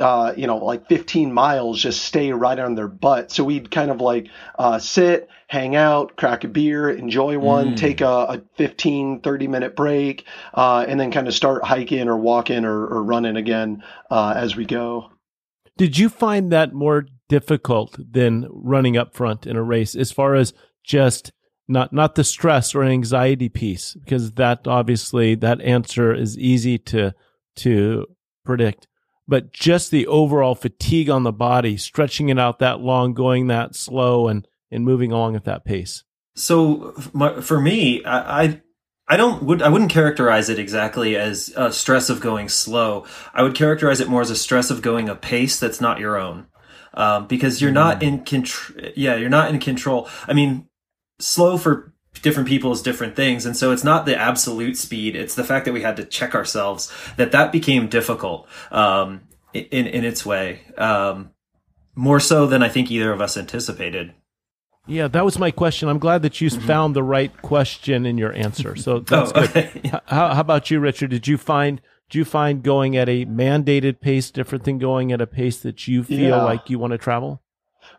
uh, you know, like 15 miles, just stay right on their butt. So we'd kind of like uh, sit, hang out, crack a beer, enjoy one, mm. take a, a, 15, 30 minute break, uh, and then kind of start hiking or walking or, or running again uh, as we go. Did you find that more difficult than running up front in a race as far as just not not the stress or anxiety piece because that obviously that answer is easy to to predict but just the overall fatigue on the body, stretching it out that long, going that slow, and and moving along at that pace. So for me, I, I I don't would I wouldn't characterize it exactly as a stress of going slow. I would characterize it more as a stress of going a pace that's not your own, um, because you're mm. not in control. Yeah, you're not in control. I mean, slow for different people is different things, and so it's not the absolute speed. It's the fact that we had to check ourselves that that became difficult um, in in its way, um, more so than I think either of us anticipated. Yeah, that was my question. I'm glad that you mm-hmm. found the right question in your answer. So that's oh, okay. good. How, how, about you, Richard? Did you find did you find going at a mandated pace different than going at a pace that you feel yeah. like you want to travel?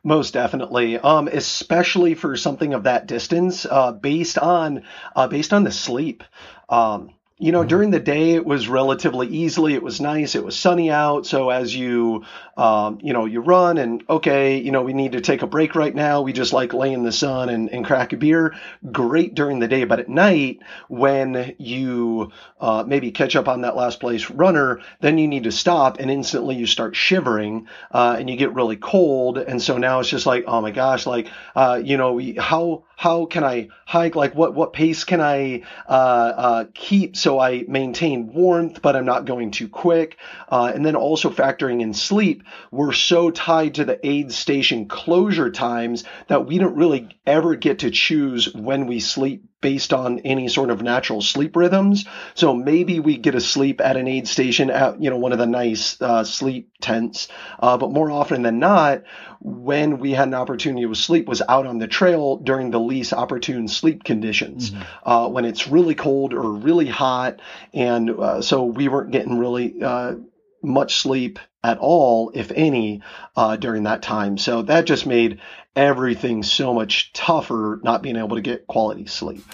Most definitely, um, especially for something of that distance, uh, based on uh, based on the sleep. Um, you know, mm-hmm. during the day it was relatively easily. It was nice. It was sunny out. So as you, um, you know, you run and okay, you know, we need to take a break right now. We just like lay in the sun and, and crack a beer. Great during the day, but at night when you uh, maybe catch up on that last place runner, then you need to stop and instantly you start shivering uh, and you get really cold. And so now it's just like, oh my gosh, like, uh, you know, how how can I hike? Like what what pace can I uh, uh, keep so I maintain warmth, but I'm not going too quick? Uh, and then also factoring in sleep, we're so tied to the aid station closure times that we don't really ever get to choose when we sleep based on any sort of natural sleep rhythms. So maybe we get a sleep at an aid station at you know one of the nice uh, sleep tents, uh, but more often than not, when we had an opportunity to sleep was out on the trail during the least opportune sleep conditions, mm-hmm. uh, when it's really cold or really hot, and uh, so we weren't getting really uh, much sleep at all, if any, uh, during that time. So that just made everything so much tougher not being able to get quality sleep.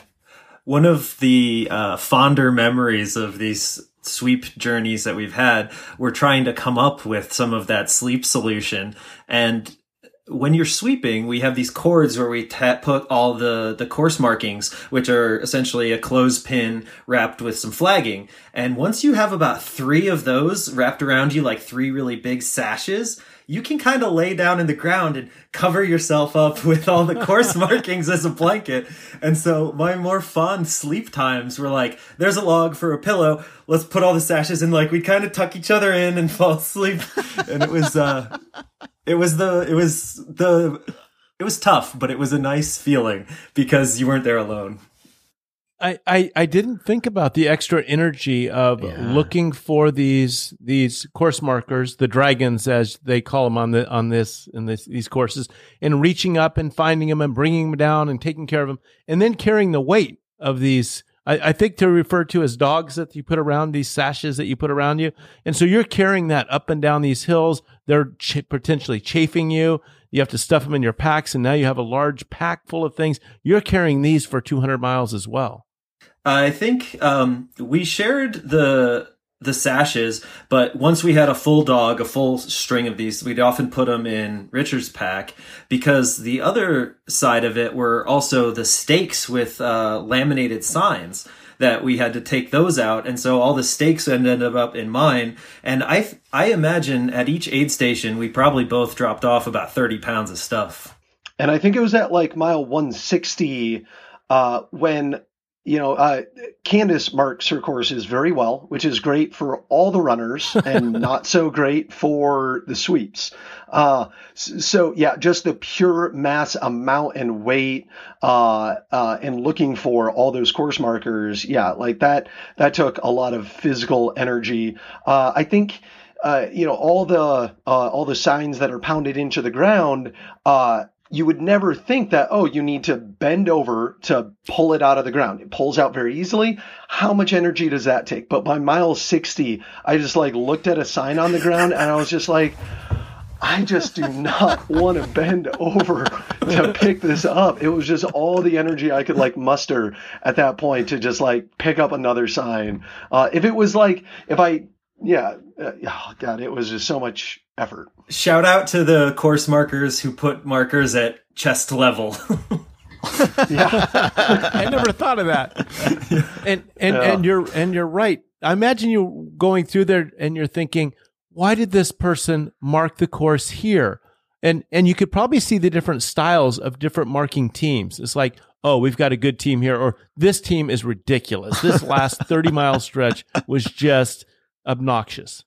One of the uh, fonder memories of these sweep journeys that we've had, we're trying to come up with some of that sleep solution. And when you're sweeping, we have these cords where we ta- put all the, the course markings, which are essentially a clothespin wrapped with some flagging. And once you have about three of those wrapped around you, like three really big sashes, you can kind of lay down in the ground and cover yourself up with all the course markings as a blanket. And so my more fond sleep times were like, there's a log for a pillow. Let's put all the sashes in. Like we'd kind of tuck each other in and fall asleep. And it was, uh, it was the, it was the, it was tough, but it was a nice feeling because you weren't there alone. I, I, I didn't think about the extra energy of yeah. looking for these these course markers, the dragons as they call them on the on this in this, these courses, and reaching up and finding them and bringing them down and taking care of them, and then carrying the weight of these. I, I think they're referred to as dogs that you put around these sashes that you put around you, and so you're carrying that up and down these hills. They're ch- potentially chafing you. You have to stuff them in your packs, and now you have a large pack full of things. You're carrying these for 200 miles as well. I think um, we shared the the sashes, but once we had a full dog, a full string of these, we'd often put them in Richard's pack because the other side of it were also the stakes with uh, laminated signs that we had to take those out, and so all the stakes ended up in mine. And I I imagine at each aid station we probably both dropped off about thirty pounds of stuff. And I think it was at like mile one sixty uh, when you know, uh, Candice marks her courses very well, which is great for all the runners and not so great for the sweeps. Uh, so yeah, just the pure mass amount and weight, uh, uh, and looking for all those course markers. Yeah, like that, that took a lot of physical energy. Uh, I think, uh, you know, all the, uh, all the signs that are pounded into the ground, uh, you would never think that, oh, you need to bend over to pull it out of the ground. It pulls out very easily. How much energy does that take? But by mile 60, I just like looked at a sign on the ground and I was just like, I just do not want to bend over to pick this up. It was just all the energy I could like muster at that point to just like pick up another sign. Uh, if it was like, if I, yeah, uh, oh God, it was just so much effort. Shout out to the course markers who put markers at chest level. yeah, I never thought of that. And and yeah. and you're and you're right. I imagine you going through there and you're thinking, why did this person mark the course here? And and you could probably see the different styles of different marking teams. It's like, oh, we've got a good team here, or this team is ridiculous. This last 30 mile stretch was just obnoxious.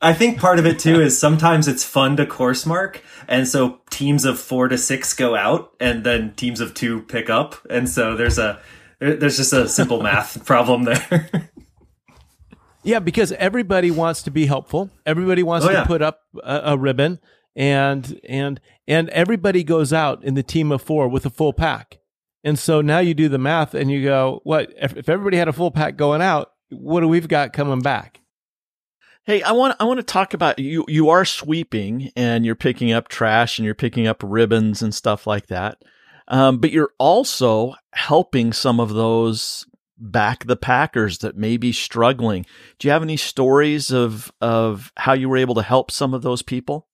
I think part of it too is sometimes it's fun to course mark, and so teams of four to six go out, and then teams of two pick up, and so there's a there's just a simple math problem there. yeah, because everybody wants to be helpful. Everybody wants oh, to put up a, a, ribbon, and and and everybody goes out in the team of four with a full pack. And so now you do the math, and you go, what if, if everybody had a full pack going out? What do we've got coming back? Hey, I want I want to talk about you. You are sweeping and you're picking up trash and you're picking up ribbons and stuff like that. Um, but you're also helping some of those back the Packers that may be struggling. Do you have any stories of of how you were able to help some of those people?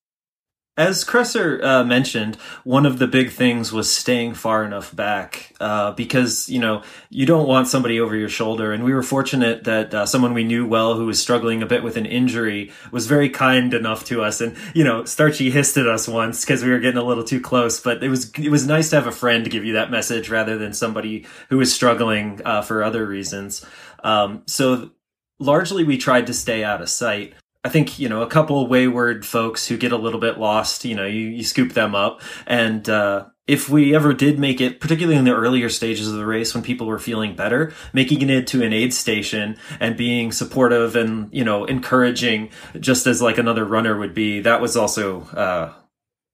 As Kresser uh, mentioned, one of the big things was staying far enough back uh, because you know you don't want somebody over your shoulder. And we were fortunate that uh, someone we knew well who was struggling a bit with an injury was very kind enough to us. And you know, Starchy hissed at us once because we were getting a little too close. But it was it was nice to have a friend give you that message rather than somebody who was struggling uh, for other reasons. Um, so largely, we tried to stay out of sight. I think you know a couple wayward folks who get a little bit lost. You know, you, you scoop them up, and uh, if we ever did make it, particularly in the earlier stages of the race when people were feeling better, making it to an aid station and being supportive and, you know, encouraging just as like another runner would be, that was also, uh,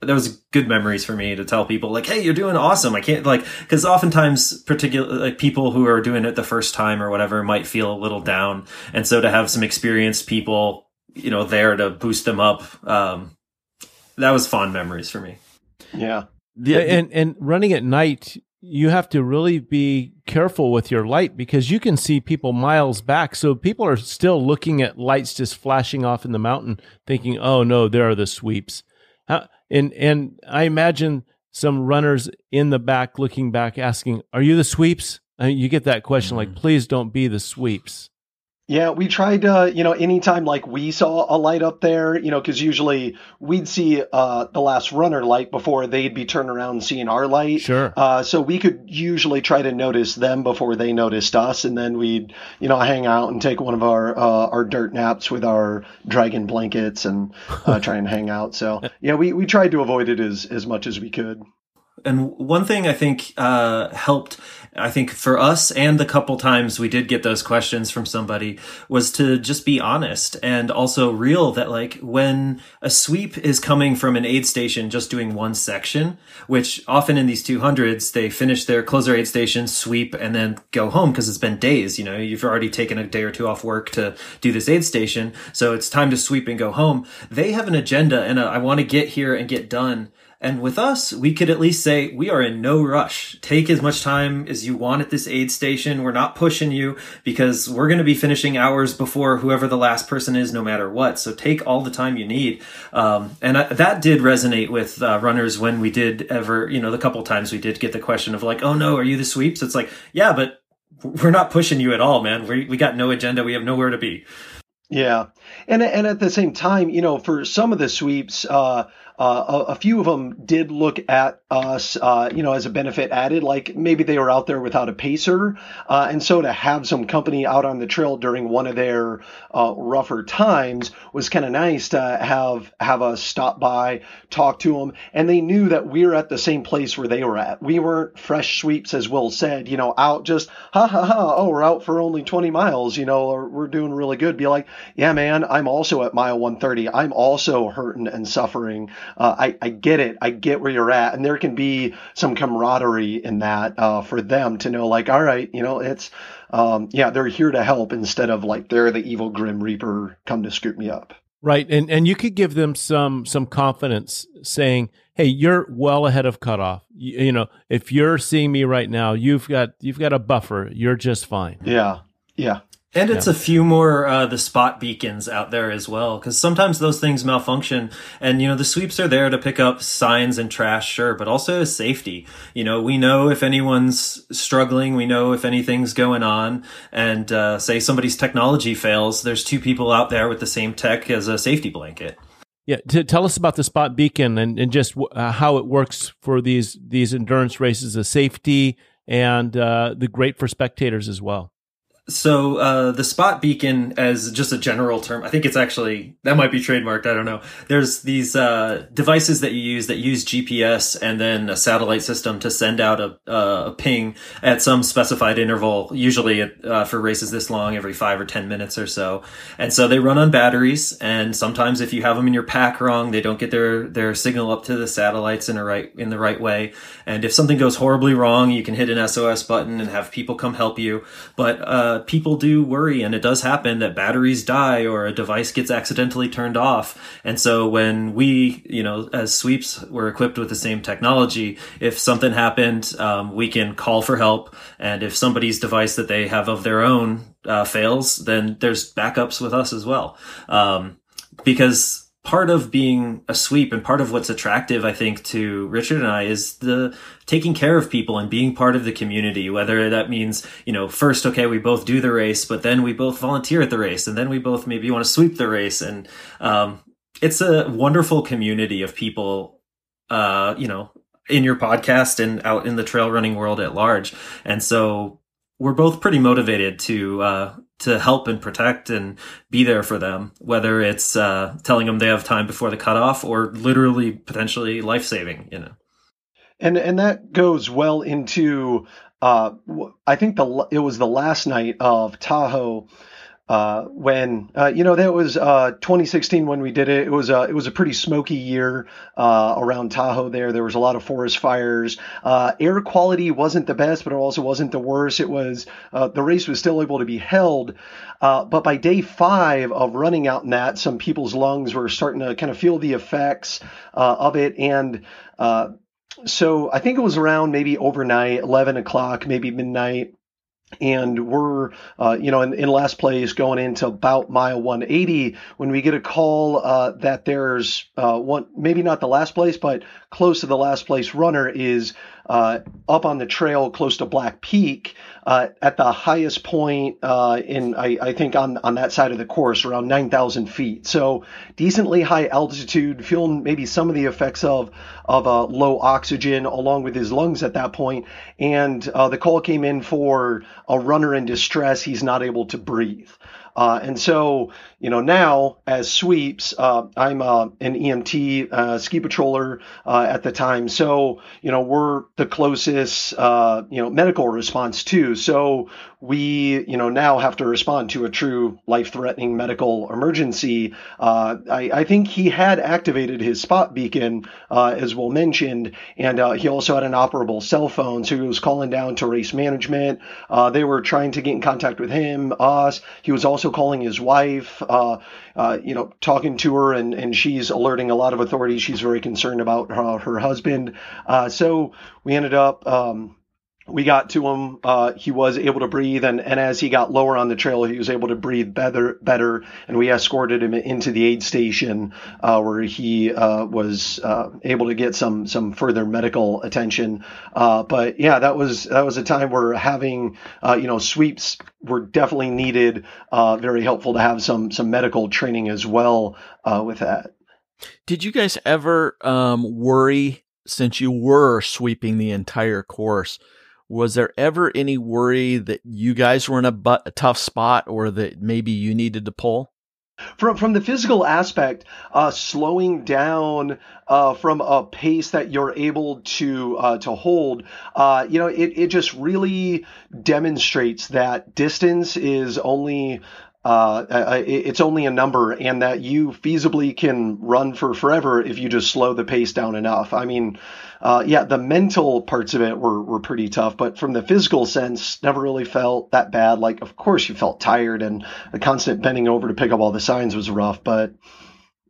that was good memories for me to tell people like, Hey, you're doing awesome. I can't like, cause oftentimes particular like people who are doing it the first time or whatever might feel a little down. And so to have some experienced people, you know, there to boost them up, um, that was fond memories for me. Yeah. Yeah, and and running at night, you have to really be careful with your light because you can see people miles back. So people are still looking at lights just flashing off in the mountain, thinking, "Oh no, there are the sweeps." and and I imagine some runners in the back looking back, asking, "Are you the sweeps?" I mean, you get that question, mm-hmm. like, "Please don't be the sweeps." Yeah, we tried, uh, you know, anytime like we saw a light up there, you know, because usually we'd see uh, the last runner light before they'd be turning around and seeing our light. Sure. Uh, so we could usually try to notice them before they noticed us, and then we'd, you know, hang out and take one of our uh, our dirt naps with our dragon blankets and uh, try and hang out. So yeah, we, we tried to avoid it as as much as we could. And one thing I think uh, helped I think for us and the couple times we did get those questions from somebody was to just be honest and also real that like when a sweep is coming from an aid station just doing one section, which often in these 200s, they finish their close their aid station, sweep, and then go home because it's been days. You know, you've already taken a day or two off work to do this aid station. So it's time to sweep and go home. They have an agenda and a, I want to get here and get done and with us, we could at least say we are in no rush. Take as much time as you want at this aid station. We're not pushing you because we're going to be finishing hours before whoever the last person is, no matter what. So take all the time you need. Um, and I, that did resonate with uh, runners when we did ever, you know, the couple times we did get the question of like, oh no, are you the sweeps? It's like, yeah, but we're not pushing you at all, man. We, we got no agenda. We have nowhere to be. Yeah. And, and at the same time, you know, for some of the sweeps, uh, uh, a, a, few of them did look at us, uh, you know, as a benefit added, like maybe they were out there without a pacer. Uh, and so to have some company out on the trail during one of their uh, rougher times was kind of nice to have, have us stop by, talk to them. And they knew that we were at the same place where they were at. We weren't fresh sweeps, as Will said, you know, out just, ha ha ha, oh, we're out for only 20 miles, you know, or we're doing really good. Be like, yeah, man, I'm also at mile 130. I'm also hurting and suffering uh, I, I get it. I get where you're at. And there can be some camaraderie in that uh, for them to know, like, all right, you know, it's, um, yeah, they're here to help instead of like they're the evil Grim Reaper come to scoop me up. Right, and and you could give them some some confidence, saying, "Hey, you're well ahead of cutoff. You, you know, if you're seeing me right now, you've got you've got a buffer. You're just fine." Yeah, yeah. And it's yeah. a few more uh, the spot beacons out there as well, because sometimes those things malfunction. And you know the sweeps are there to pick up signs and trash, sure, but also safety. You know we know if anyone's struggling, we know if anything's going on, and uh, say somebody's technology fails, there's two people out there with the same tech as a safety blanket. Yeah, to tell us about the spot beacon and, and just uh, how it works for these these endurance races, the safety and uh, the great for spectators as well. So uh, the spot beacon, as just a general term, I think it's actually that might be trademarked. I don't know. There's these uh, devices that you use that use GPS and then a satellite system to send out a, a ping at some specified interval, usually uh, for races this long, every five or ten minutes or so. And so they run on batteries. And sometimes if you have them in your pack wrong, they don't get their their signal up to the satellites in a right in the right way. And if something goes horribly wrong, you can hit an SOS button and have people come help you. But people do worry, and it does happen that batteries die or a device gets accidentally turned off. And so when we, you know, as sweeps were equipped with the same technology, if something happened, um, we can call for help. And if somebody's device that they have of their own uh, fails, then there's backups with us as well. Um, because part of being a sweep and part of what's attractive, I think, to Richard and I is the taking care of people and being part of the community. Whether that means, you know, first, okay, we both do the race, but then we both volunteer at the race, and then we both maybe want to sweep the race, and um, it's a wonderful community of people. Uh, you know, in your podcast and out in the trail running world at large, and so we're both pretty motivated to uh, to help and protect and be there for them, whether it's uh, telling them they have time before the cutoff or literally potentially life saving. You know. and and that goes well into uh, I think the it was the last night of Tahoe uh, when uh, you know that was uh, 2016 when we did it. It was a it was a pretty smoky year uh, around Tahoe. There, there was a lot of forest fires. Uh, air quality wasn't the best, but it also wasn't the worst. It was uh, the race was still able to be held, but by day five of running out in that, some people's lungs were starting to kind of feel the effects of it, and so I think it was around maybe overnight, 11 o'clock, maybe midnight and we're uh, you know in, in, last place going into about mile 180 when we get a call uh, that there's uh, one maybe not the last place but close to the last place runner is uh, up on the trail close to Black Peak uh, at the highest point uh, in I, I, think on on that side of the course around 9,000 feet. So decently high altitude, feeling maybe some of the effects of of uh, low oxygen along with his lungs at that point. And uh, the call came in for a runner in distress. He's not able to breathe. Uh, and so, you know, now as sweeps, uh, I'm uh, an EMT uh, ski patroller uh, at the time. So, you know, we're the closest, uh, you know, medical response too. So we, you know, now have to respond to a true life-threatening medical emergency. I, I, think he had activated his spot beacon, as Will mentioned, and he also had an operable cell phone. So he was calling down to race management. they were trying to get in contact with him, us. He was also calling his wife, uh, uh, you know, talking to her, and, and she's alerting a lot of authorities. She's very concerned about her, her husband. Uh, so we ended up. Um, we got to him. Uh, he was able to breathe, and, and as he got lower on the trail, he was able to breathe better. Better, and we escorted him into the aid station uh, where he uh, was uh, able to get some some further medical attention. Uh, but yeah, that was that was a time where having uh, you know sweeps were definitely needed. very helpful to have some some medical training as well with that. Did you guys ever um, worry since you were sweeping the entire course? Was there ever any worry that you guys were in a, but, a tough spot or that maybe you needed to pull? From from the physical aspect, uh, slowing down uh, from a pace that you're able to uh, to hold, uh, you know, it, it just really demonstrates that distance is only uh, it's only a number and that you feasibly can run for forever if you just slow the pace down enough. I mean, uh, yeah, the mental parts of it were, were pretty tough, but from the physical sense, never really felt that bad. Like, of course, you felt tired and the constant bending over to pick up all the signs was rough, but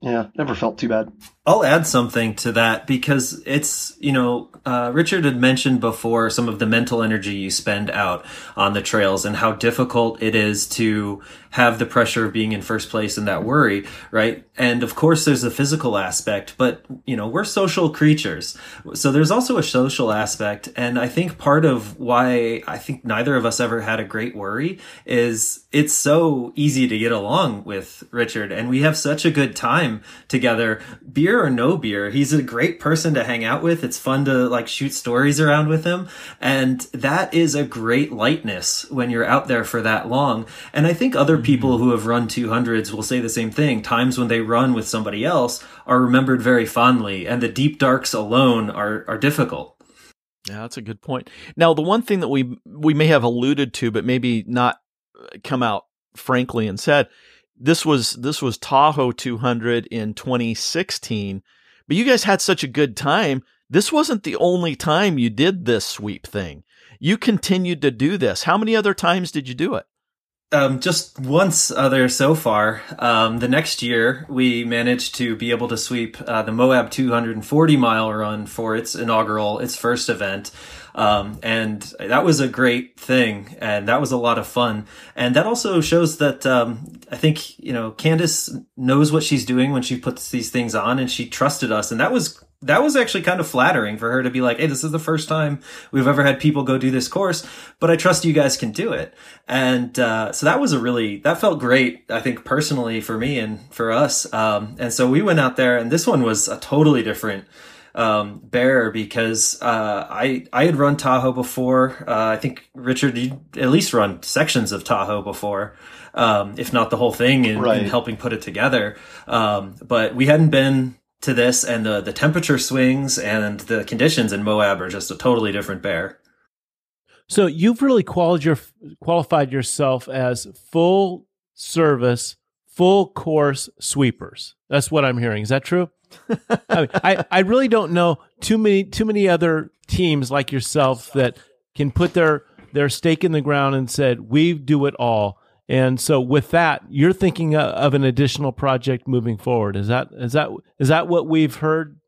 yeah, never felt too bad. I'll add something to that because it's, you know, uh, Richard had mentioned before some of the mental energy you spend out on the trails and how difficult it is to have the pressure of being in first place and that worry, right? And of course, there's a physical aspect, but, you know, we're social creatures. So there's also a social aspect. And I think part of why I think neither of us ever had a great worry is it's so easy to get along with Richard and we have such a good time together. Beer beer or no beer, he's a great person to hang out with. It's fun to like shoot stories around with him. And that is a great lightness when you're out there for that long. And I think other mm-hmm. people who have run 200s will say the same thing. Times when they run with somebody else are remembered very fondly, and the deep darks alone are, are difficult. Yeah, that's a good point. Now, the one thing that we we may have alluded to, but maybe not come out frankly and said this was this was Tahoe 200 in 2016. But you guys had such a good time. This wasn't the only time you did this sweep thing. You continued to do this. How many other times did you do it? Um, just once other so far. Um, the next year, we managed to be able to sweep uh, the Moab 240 mile run for its inaugural, its first event. Um, and that was a great thing. And that was a lot of fun. And that also shows that, um, I think, you know, Candice knows what she's doing when she puts these things on and she trusted us. And that was that was actually kind of flattering for her to be like, Hey, this is the first time we've ever had people go do this course, but I trust you guys can do it. And, uh, so that was a really, that felt great, I think personally for me and for us. Um, and so we went out there and this one was a totally different, um, bear because uh, I I had run Tahoe before. Uh, I think Richard, you at least run sections of Tahoe before, um, if not the whole thing, in, right. in helping put it together. Um, but we hadn't been to this, and the the temperature swings and the conditions in Moab are just a totally different bear. So you've really qualified, your, qualified yourself as full service, full course sweepers. That's what I'm hearing. Is that true? I, mean, I, I really don't know too many too many other teams like yourself that can put their their stake in the ground and said we do it all. And so with that, you're thinking of an additional project moving forward. Is that is that is that what we've heard?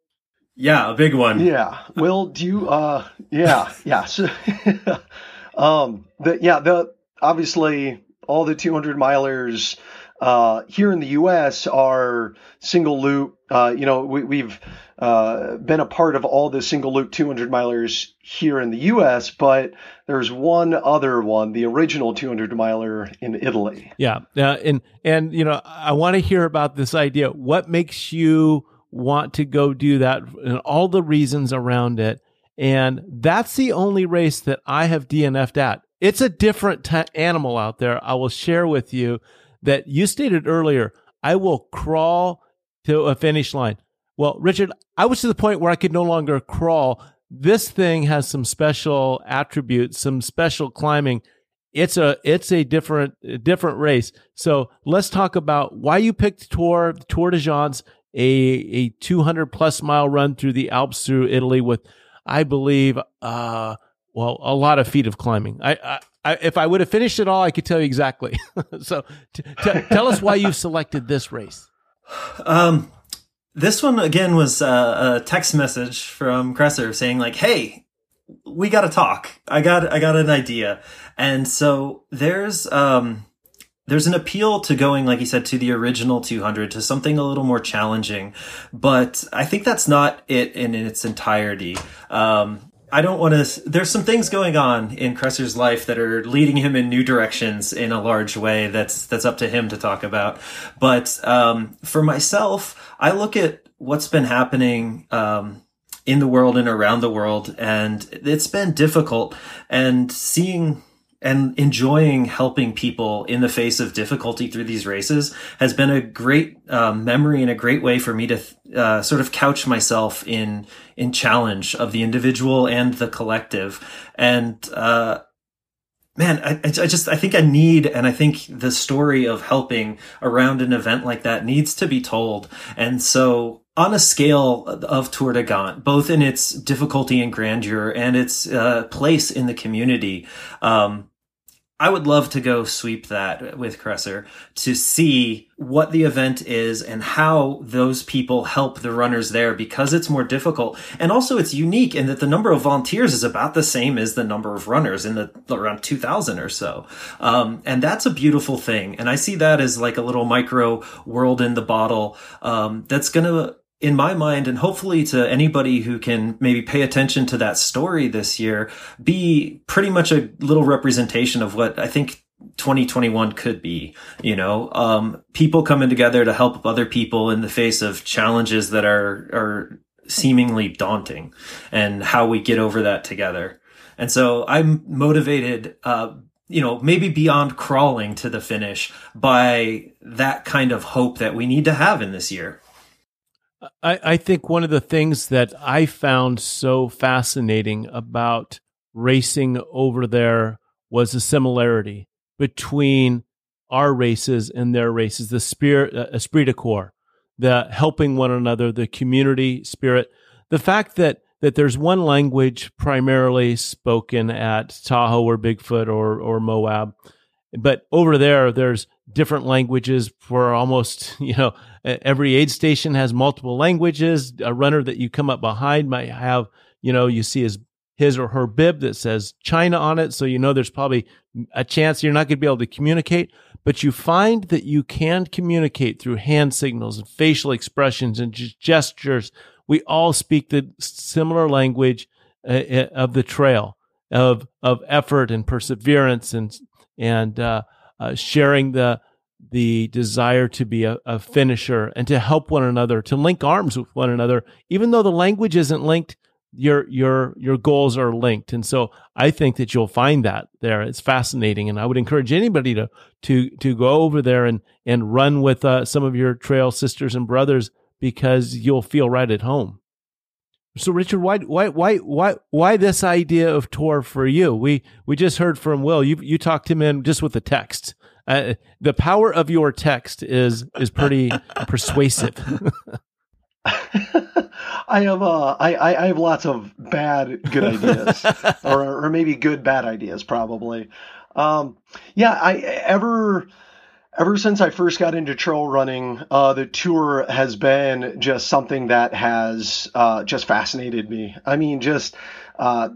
Yeah, a big one. Yeah. Well, do you? Uh, yeah, yeah. So, um, the yeah, the obviously all the 200 milers uh, here in the U.S. are single loop. Uh, you know, we, we've uh, been a part of all the single loop 200 milers here in the U.S., but there's one other one, the original 200 miler in Italy. Yeah, and and you know, I want to hear about this idea. What makes you want to go do that, and all the reasons around it. And that's the only race that I have DNF'd at. It's a different t- animal out there. I will share with you that you stated earlier. I will crawl to a finish line. Well, Richard, I was to the point where I could no longer crawl. This thing has some special attributes, some special climbing. It's a it's a different different race. So let's talk about why you picked Tour Tor des Géants, a a 200 plus mile run through the Alps through Italy with, I believe, uh, well, a lot of feet of climbing. I, I if I would have finished it all, I could tell you exactly. so t- t- tell us why you selected this race. Um, this one again was a, a text message from Kresser saying like, "Hey, we got to talk. I got I got an idea." And so there's um there's an appeal to going like you said to the original 200 to something a little more challenging, but I think that's not it in, in its entirety. Um I don't want to. There's some things going on in Kresser's life that are leading him in new directions in a large way. That's that's up to him to talk about. But um, for myself, I look at what's been happening um, in the world and around the world, and it's been difficult. And seeing and enjoying helping people in the face of difficulty through these races has been a great um, memory and a great way for me to uh, sort of couch myself in in challenge of the individual and the collective. And uh, man I, I just i think i need and i think the story of helping around an event like that needs to be told. And so on a scale of Tor des Géants, both in its difficulty and grandeur and its uh, place in the community, um, I would love to go sweep that with Kresser to see what the event is and how those people help the runners there because it's more difficult. And also it's unique in that the number of volunteers is about the same as the number of runners in the around 2000 or so. Um, and that's a beautiful thing. And I see that as like a little micro world in the bottle, um, that's going to in my mind, and hopefully to anybody who can maybe pay attention to that story this year, be pretty much a little representation of what I think 2021 could be. You know, um, people coming together to help other people in the face of challenges that are are seemingly daunting, and how we get over that together. And so I'm motivated. Uh, you know, maybe beyond crawling to the finish by that kind of hope that we need to have in this year. I, I think one of the things that I found so fascinating about racing over there was the similarity between our races and their races, the spirit, uh, esprit de corps, the helping one another, the community spirit, the fact that that there's one language primarily spoken at Tahoe or Bigfoot or or Moab, but over there there's different languages for almost you know every aid station has multiple languages. A runner that you come up behind might have you know you see his his or her bib that says china on it. So you know there's probably a chance you're not going to be able to communicate but you find that you can communicate through hand signals and facial expressions and gestures. We all speak the similar language uh, uh, of the trail of of effort and perseverance and and uh, uh, sharing the the desire to be a, a, finisher and to help one another, to link arms with one another, even though the language isn't linked, your your your goals are linked. And so I think that you'll find that there. It's fascinating, and I would encourage anybody to to to go over there and and run with uh, some of your trail sisters and brothers because you'll feel right at home. So, Richard, why, why, why, why, why this idea of tour for you? We we just heard from Will. You you talked him in just with the text. Uh, the power of your text is is pretty persuasive. I have uh, I, I have lots of bad good ideas, or or maybe good bad ideas, probably. Um, yeah, I ever ever since I first got into trail running, uh, the tour has been just something that has uh, just fascinated me. I mean, just uh,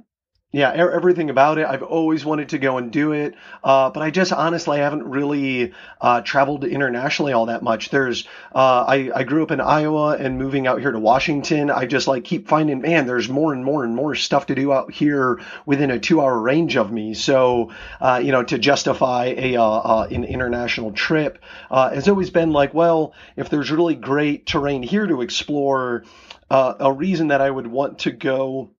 yeah, everything about it. I've always wanted to go and do it, uh, but I just honestly haven't really uh, traveled internationally all that much. There's, uh, I, I grew up in Iowa and moving out here to Washington, I just like keep finding, man, there's more and more and more stuff to do out here within a two hour range of me. So, uh, you know, to justify a uh, uh, an international trip has always been like, well, if there's really great terrain here to explore, a reason that I would want to go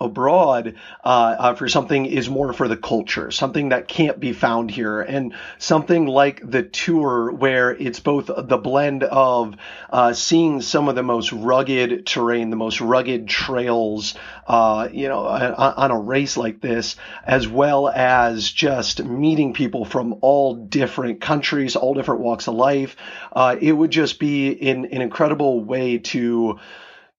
abroad uh, uh, for something is more for the culture, something that can't be found here, and something like the tour where it's both the blend of uh, seeing some of the most rugged terrain, the most rugged trails, uh, you know, on, a race like this, as well as just meeting people from all different countries, all different walks of life. Uh, it would just be an incredible way to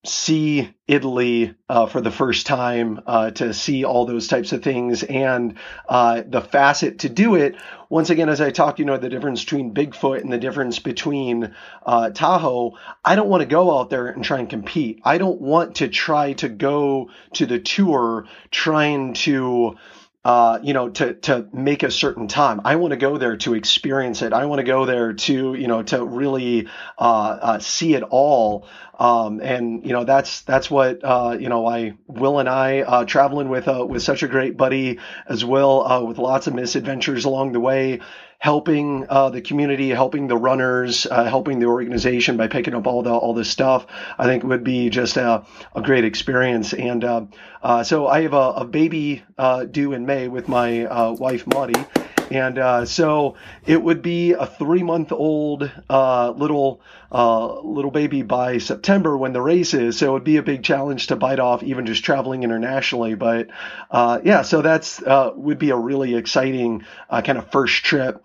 see Italy uh, for the first time, uh, to see all those types of things, and uh, the facet to do it. Once again, as I talked, you know, the difference between Bigfoot and the difference between uh, Tahoe. I don't want to go out there and try and compete. I don't want to try to go to the tour trying to uh, you know, to to make a certain time. I want to go there to experience it. I want to go there to you know to really uh, uh, see it all. Um, and you know that's that's what uh, you know I Will and I uh, traveling with uh, with such a great buddy as well with lots of misadventures along the way helping uh, the community, helping the runners, uh, helping the organization by picking up all the all this stuff. I think would be just a, a great experience. And uh, uh so I have a, a baby uh, due in May with my uh, wife Maudie. And uh, so it would be a three month old uh, little uh, little baby by September when the race is. So it would be a big challenge to bite off even just traveling internationally. But yeah, so that's would be a really exciting kind of first trip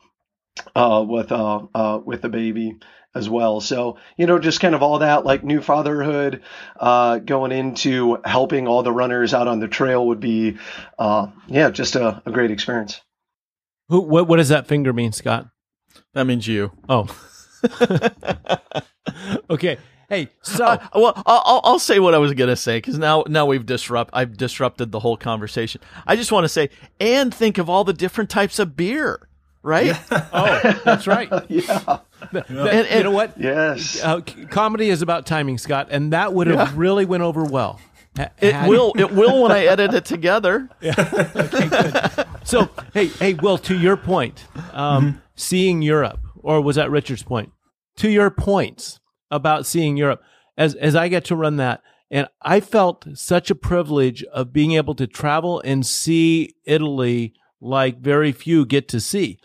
uh, with uh, uh, with the baby as well. So you know, just kind of all that like new fatherhood uh, going into helping all the runners out on the trail would be, uh, yeah, just a, a great experience. Who? What? What does that finger mean, Scott? That means you. Oh. okay. Hey, so uh, well, I'll, I'll say what I was gonna say because now now we've disrupt I've disrupted the whole conversation. I just want to say and think of all the different types of beer right? Yeah. oh, that's right. yeah. And, and, you know what? Yes. Uh, comedy is about timing, Scott, and that would have yeah. really went over well. it will. It will when I edit it together. Yeah. Okay, good. So, hey, hey, Will, to your point, um, mm-hmm. seeing Europe, or was that Richard's point? To your points about seeing Europe, as as I get to run that, and I felt such a privilege of being able to travel and see Italy like very few get to see.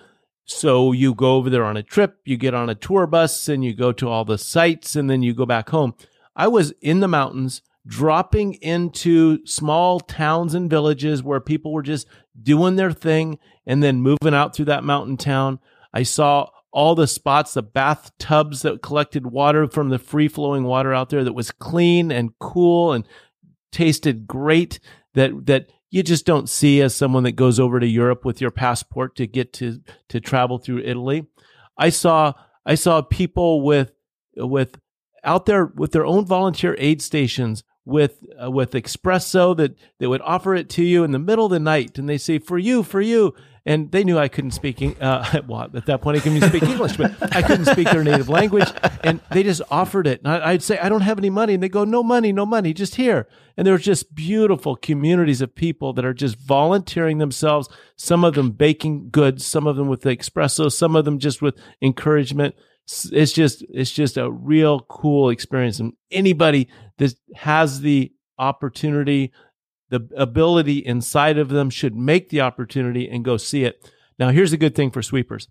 So you go over there on a trip, you get on a tour bus, and you go to all the sites, and then you go back home. I was in the mountains, dropping into small towns and villages where people were just doing their thing and then moving out through that mountain town. I saw all the spots, the bathtubs that collected water from the free flowing water out there that was clean and cool and tasted great. That, that you just don't see as someone that goes over to Europe with your passport to get to to travel through Italy. I saw I saw people with with out there with their own volunteer aid stations with uh, with espresso that they would offer it to you in the middle of the night and they say for you for you and they knew I couldn't speak. Uh, well, at that point, I couldn't speak English, but I couldn't speak their native language, and they just offered it. And I, would say, "I don't have any money," and they go, "No money, no money, just here." And there were just beautiful communities of people that are just volunteering themselves. Some of them baking goods, some of them with the espresso, some of them just with encouragement. It's just, it's just a real cool experience. And anybody that has the opportunity the ability inside of them should make the opportunity and go see it. Now, here's a good thing for sweepers.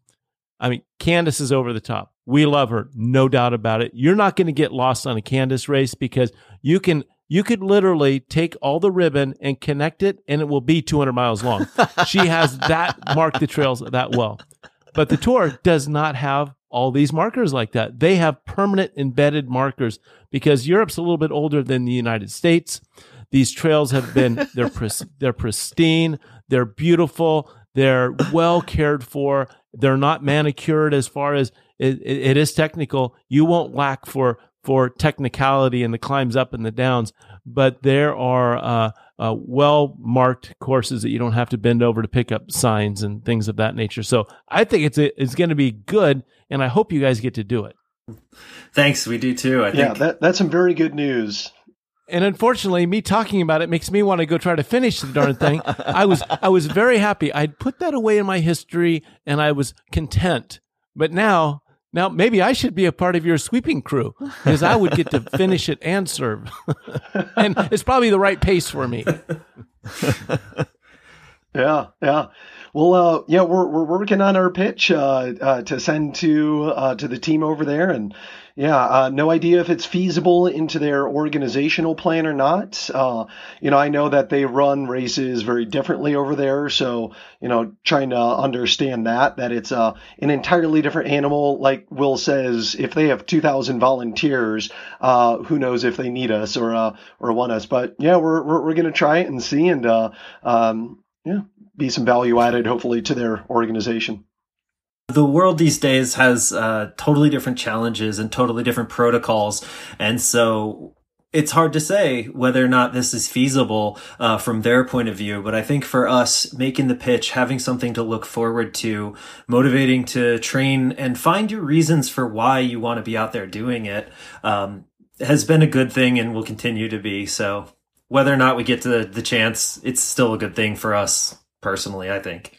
I mean, Candice is over the top. We love her, no doubt about it. You're not going to get lost on a Candice race because you can you could literally take all the ribbon and connect it and it will be 200 miles long. she has that marked the trails that well. But the tour does not have all these markers like that. They have permanent embedded markers because Europe's a little bit older than the United States. These trails have been they're pris- they're pristine, they're beautiful, they're well cared for. They're not manicured as far as it, it, it is technical. You won't lack for for technicality in the climbs up and the downs, but there are uh, uh, well marked courses that you don't have to bend over to pick up signs and things of that nature. So I think it's a, it's going to be good, and I hope you guys get to do it. Thanks, we do too. I Yeah, think that, that's some very good news. And unfortunately, me talking about it makes me want to go try to finish the darn thing. I was I was very happy. I'd put that away in my history, and I was content. But now, now maybe I should be a part of your sweeping crew because I would get to finish it and serve, and it's probably the right pace for me. Yeah, yeah. Well, uh, yeah, we're we're working on our pitch uh, uh, to send to uh, to the team over there, and yeah, uh, no idea if it's feasible into their organizational plan or not. Uh, you know, I know that they run races very differently over there, so you know, trying to understand that that it's uh, an entirely different animal. Like Will says, if they have two thousand volunteers, uh, who knows if they need us or uh, or want us? But yeah, we're we're, we're gonna try it and see, and uh, um, yeah, be some value added, hopefully, to their organization. The world these days has uh, totally different challenges and totally different protocols, and so it's hard to say whether or not this is feasible uh, from their point of view. But I think for us, making the pitch, having something to look forward to, motivating to train and find your reasons for why you want to be out there doing it, um, has been a good thing and will continue to be. So whether or not we get to the, the chance, it's still a good thing for us personally, I think.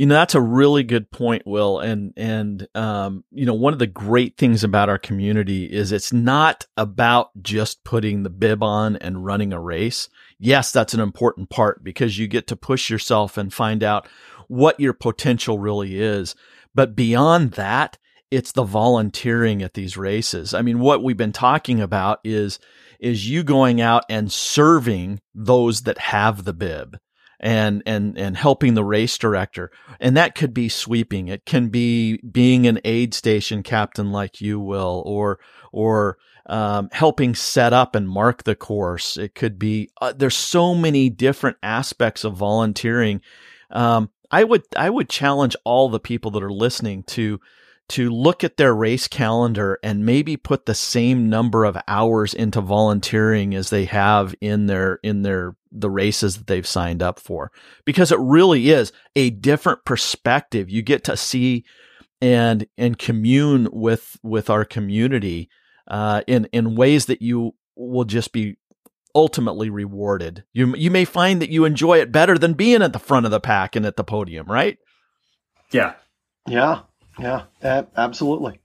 You know, that's a really good point, Will. And, and, um, you know, one of the great things about our community is it's not about just putting the bib on and running a race. Yes, that's an important part because you get to push yourself and find out what your potential really is. But beyond that, it's the volunteering at these races. I mean, what we've been talking about is, is you going out and serving those that have the bib and and and helping the race director. And that could be sweeping. It can be being an aid station captain like you will or or um, helping set up and mark the course. It could be uh, there's so many different aspects of volunteering. Um, i would i would challenge all the people that are listening to to look at their race calendar and maybe put the same number of hours into volunteering as they have in their in their the races that they've signed up for. Because it really is a different perspective. You get to see and and commune with with our community uh, in in ways that you will just be ultimately rewarded. You you may find that you enjoy it better than being at the front of the pack and at the podium right? Yeah. Yeah, yeah, a- absolutely.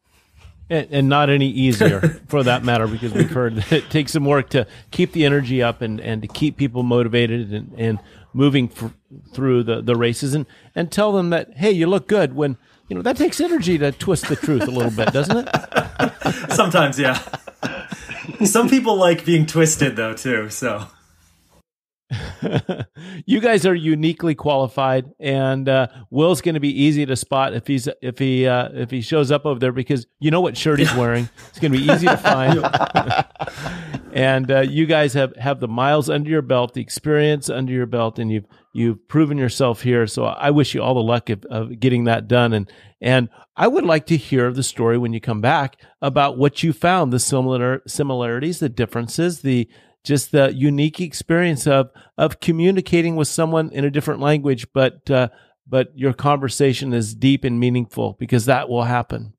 And, and not any easier for that matter, because we've heard that it takes some work to keep the energy up and, and to keep people motivated and, and moving f- through the, the races and, and tell them that, hey, you look good when, you know, that takes energy to twist the truth a little bit, doesn't it? Sometimes, yeah. Some people like being twisted though too. So you guys are uniquely qualified, and uh, Will's going to be easy to spot if he's if he uh, if he shows up over there because you know what shirt he's wearing. It's going to be easy to find. and uh, you guys have have the miles under your belt, the experience under your belt, and you've you've proven yourself here. So I wish you all the luck of, of getting that done. And and I would like to hear the story when you come back about what you found, the similar similarities, the differences, the just the unique experience of of communicating with someone in a different language, but uh, but your conversation is deep and meaningful because that will happen.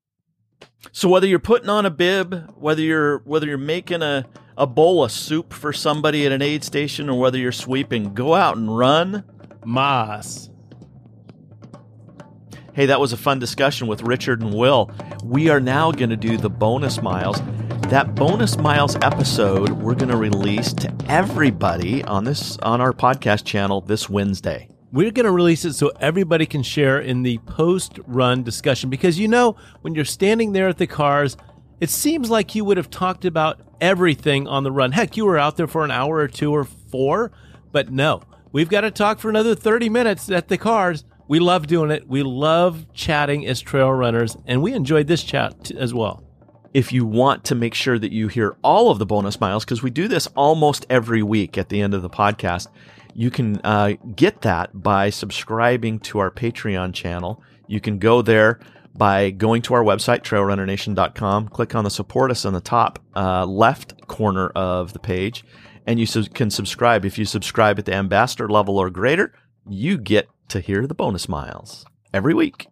So whether you're putting on a bib, whether you're whether you're making a, a bowl of soup for somebody at an aid station, or whether you're sweeping, go out and run. Mas. Hey, that was a fun discussion with Richard and Will. We are now going to do the bonus miles. That bonus miles episode we're going to release to everybody on this on our podcast channel this Wednesday. We're going to release it so everybody can share in the post run discussion because you know, when you're standing there at the cars, it seems like you would have talked about everything on the run. Heck, you were out there for an hour or two or four, but no, we've got to talk for another 30 minutes at the cars. We love doing it. We love chatting as trail runners, and we enjoyed this chat as well. If you want to make sure that you hear all of the bonus miles, because we do this almost every week at the end of the podcast, you can uh, get that by subscribing to our Patreon channel. You can go there by going to our website, trailrunnernation.com, click on the support us on the top uh, left corner of the page, and you su- can subscribe. If you subscribe at the ambassador level or greater, you get to hear the bonus miles every week.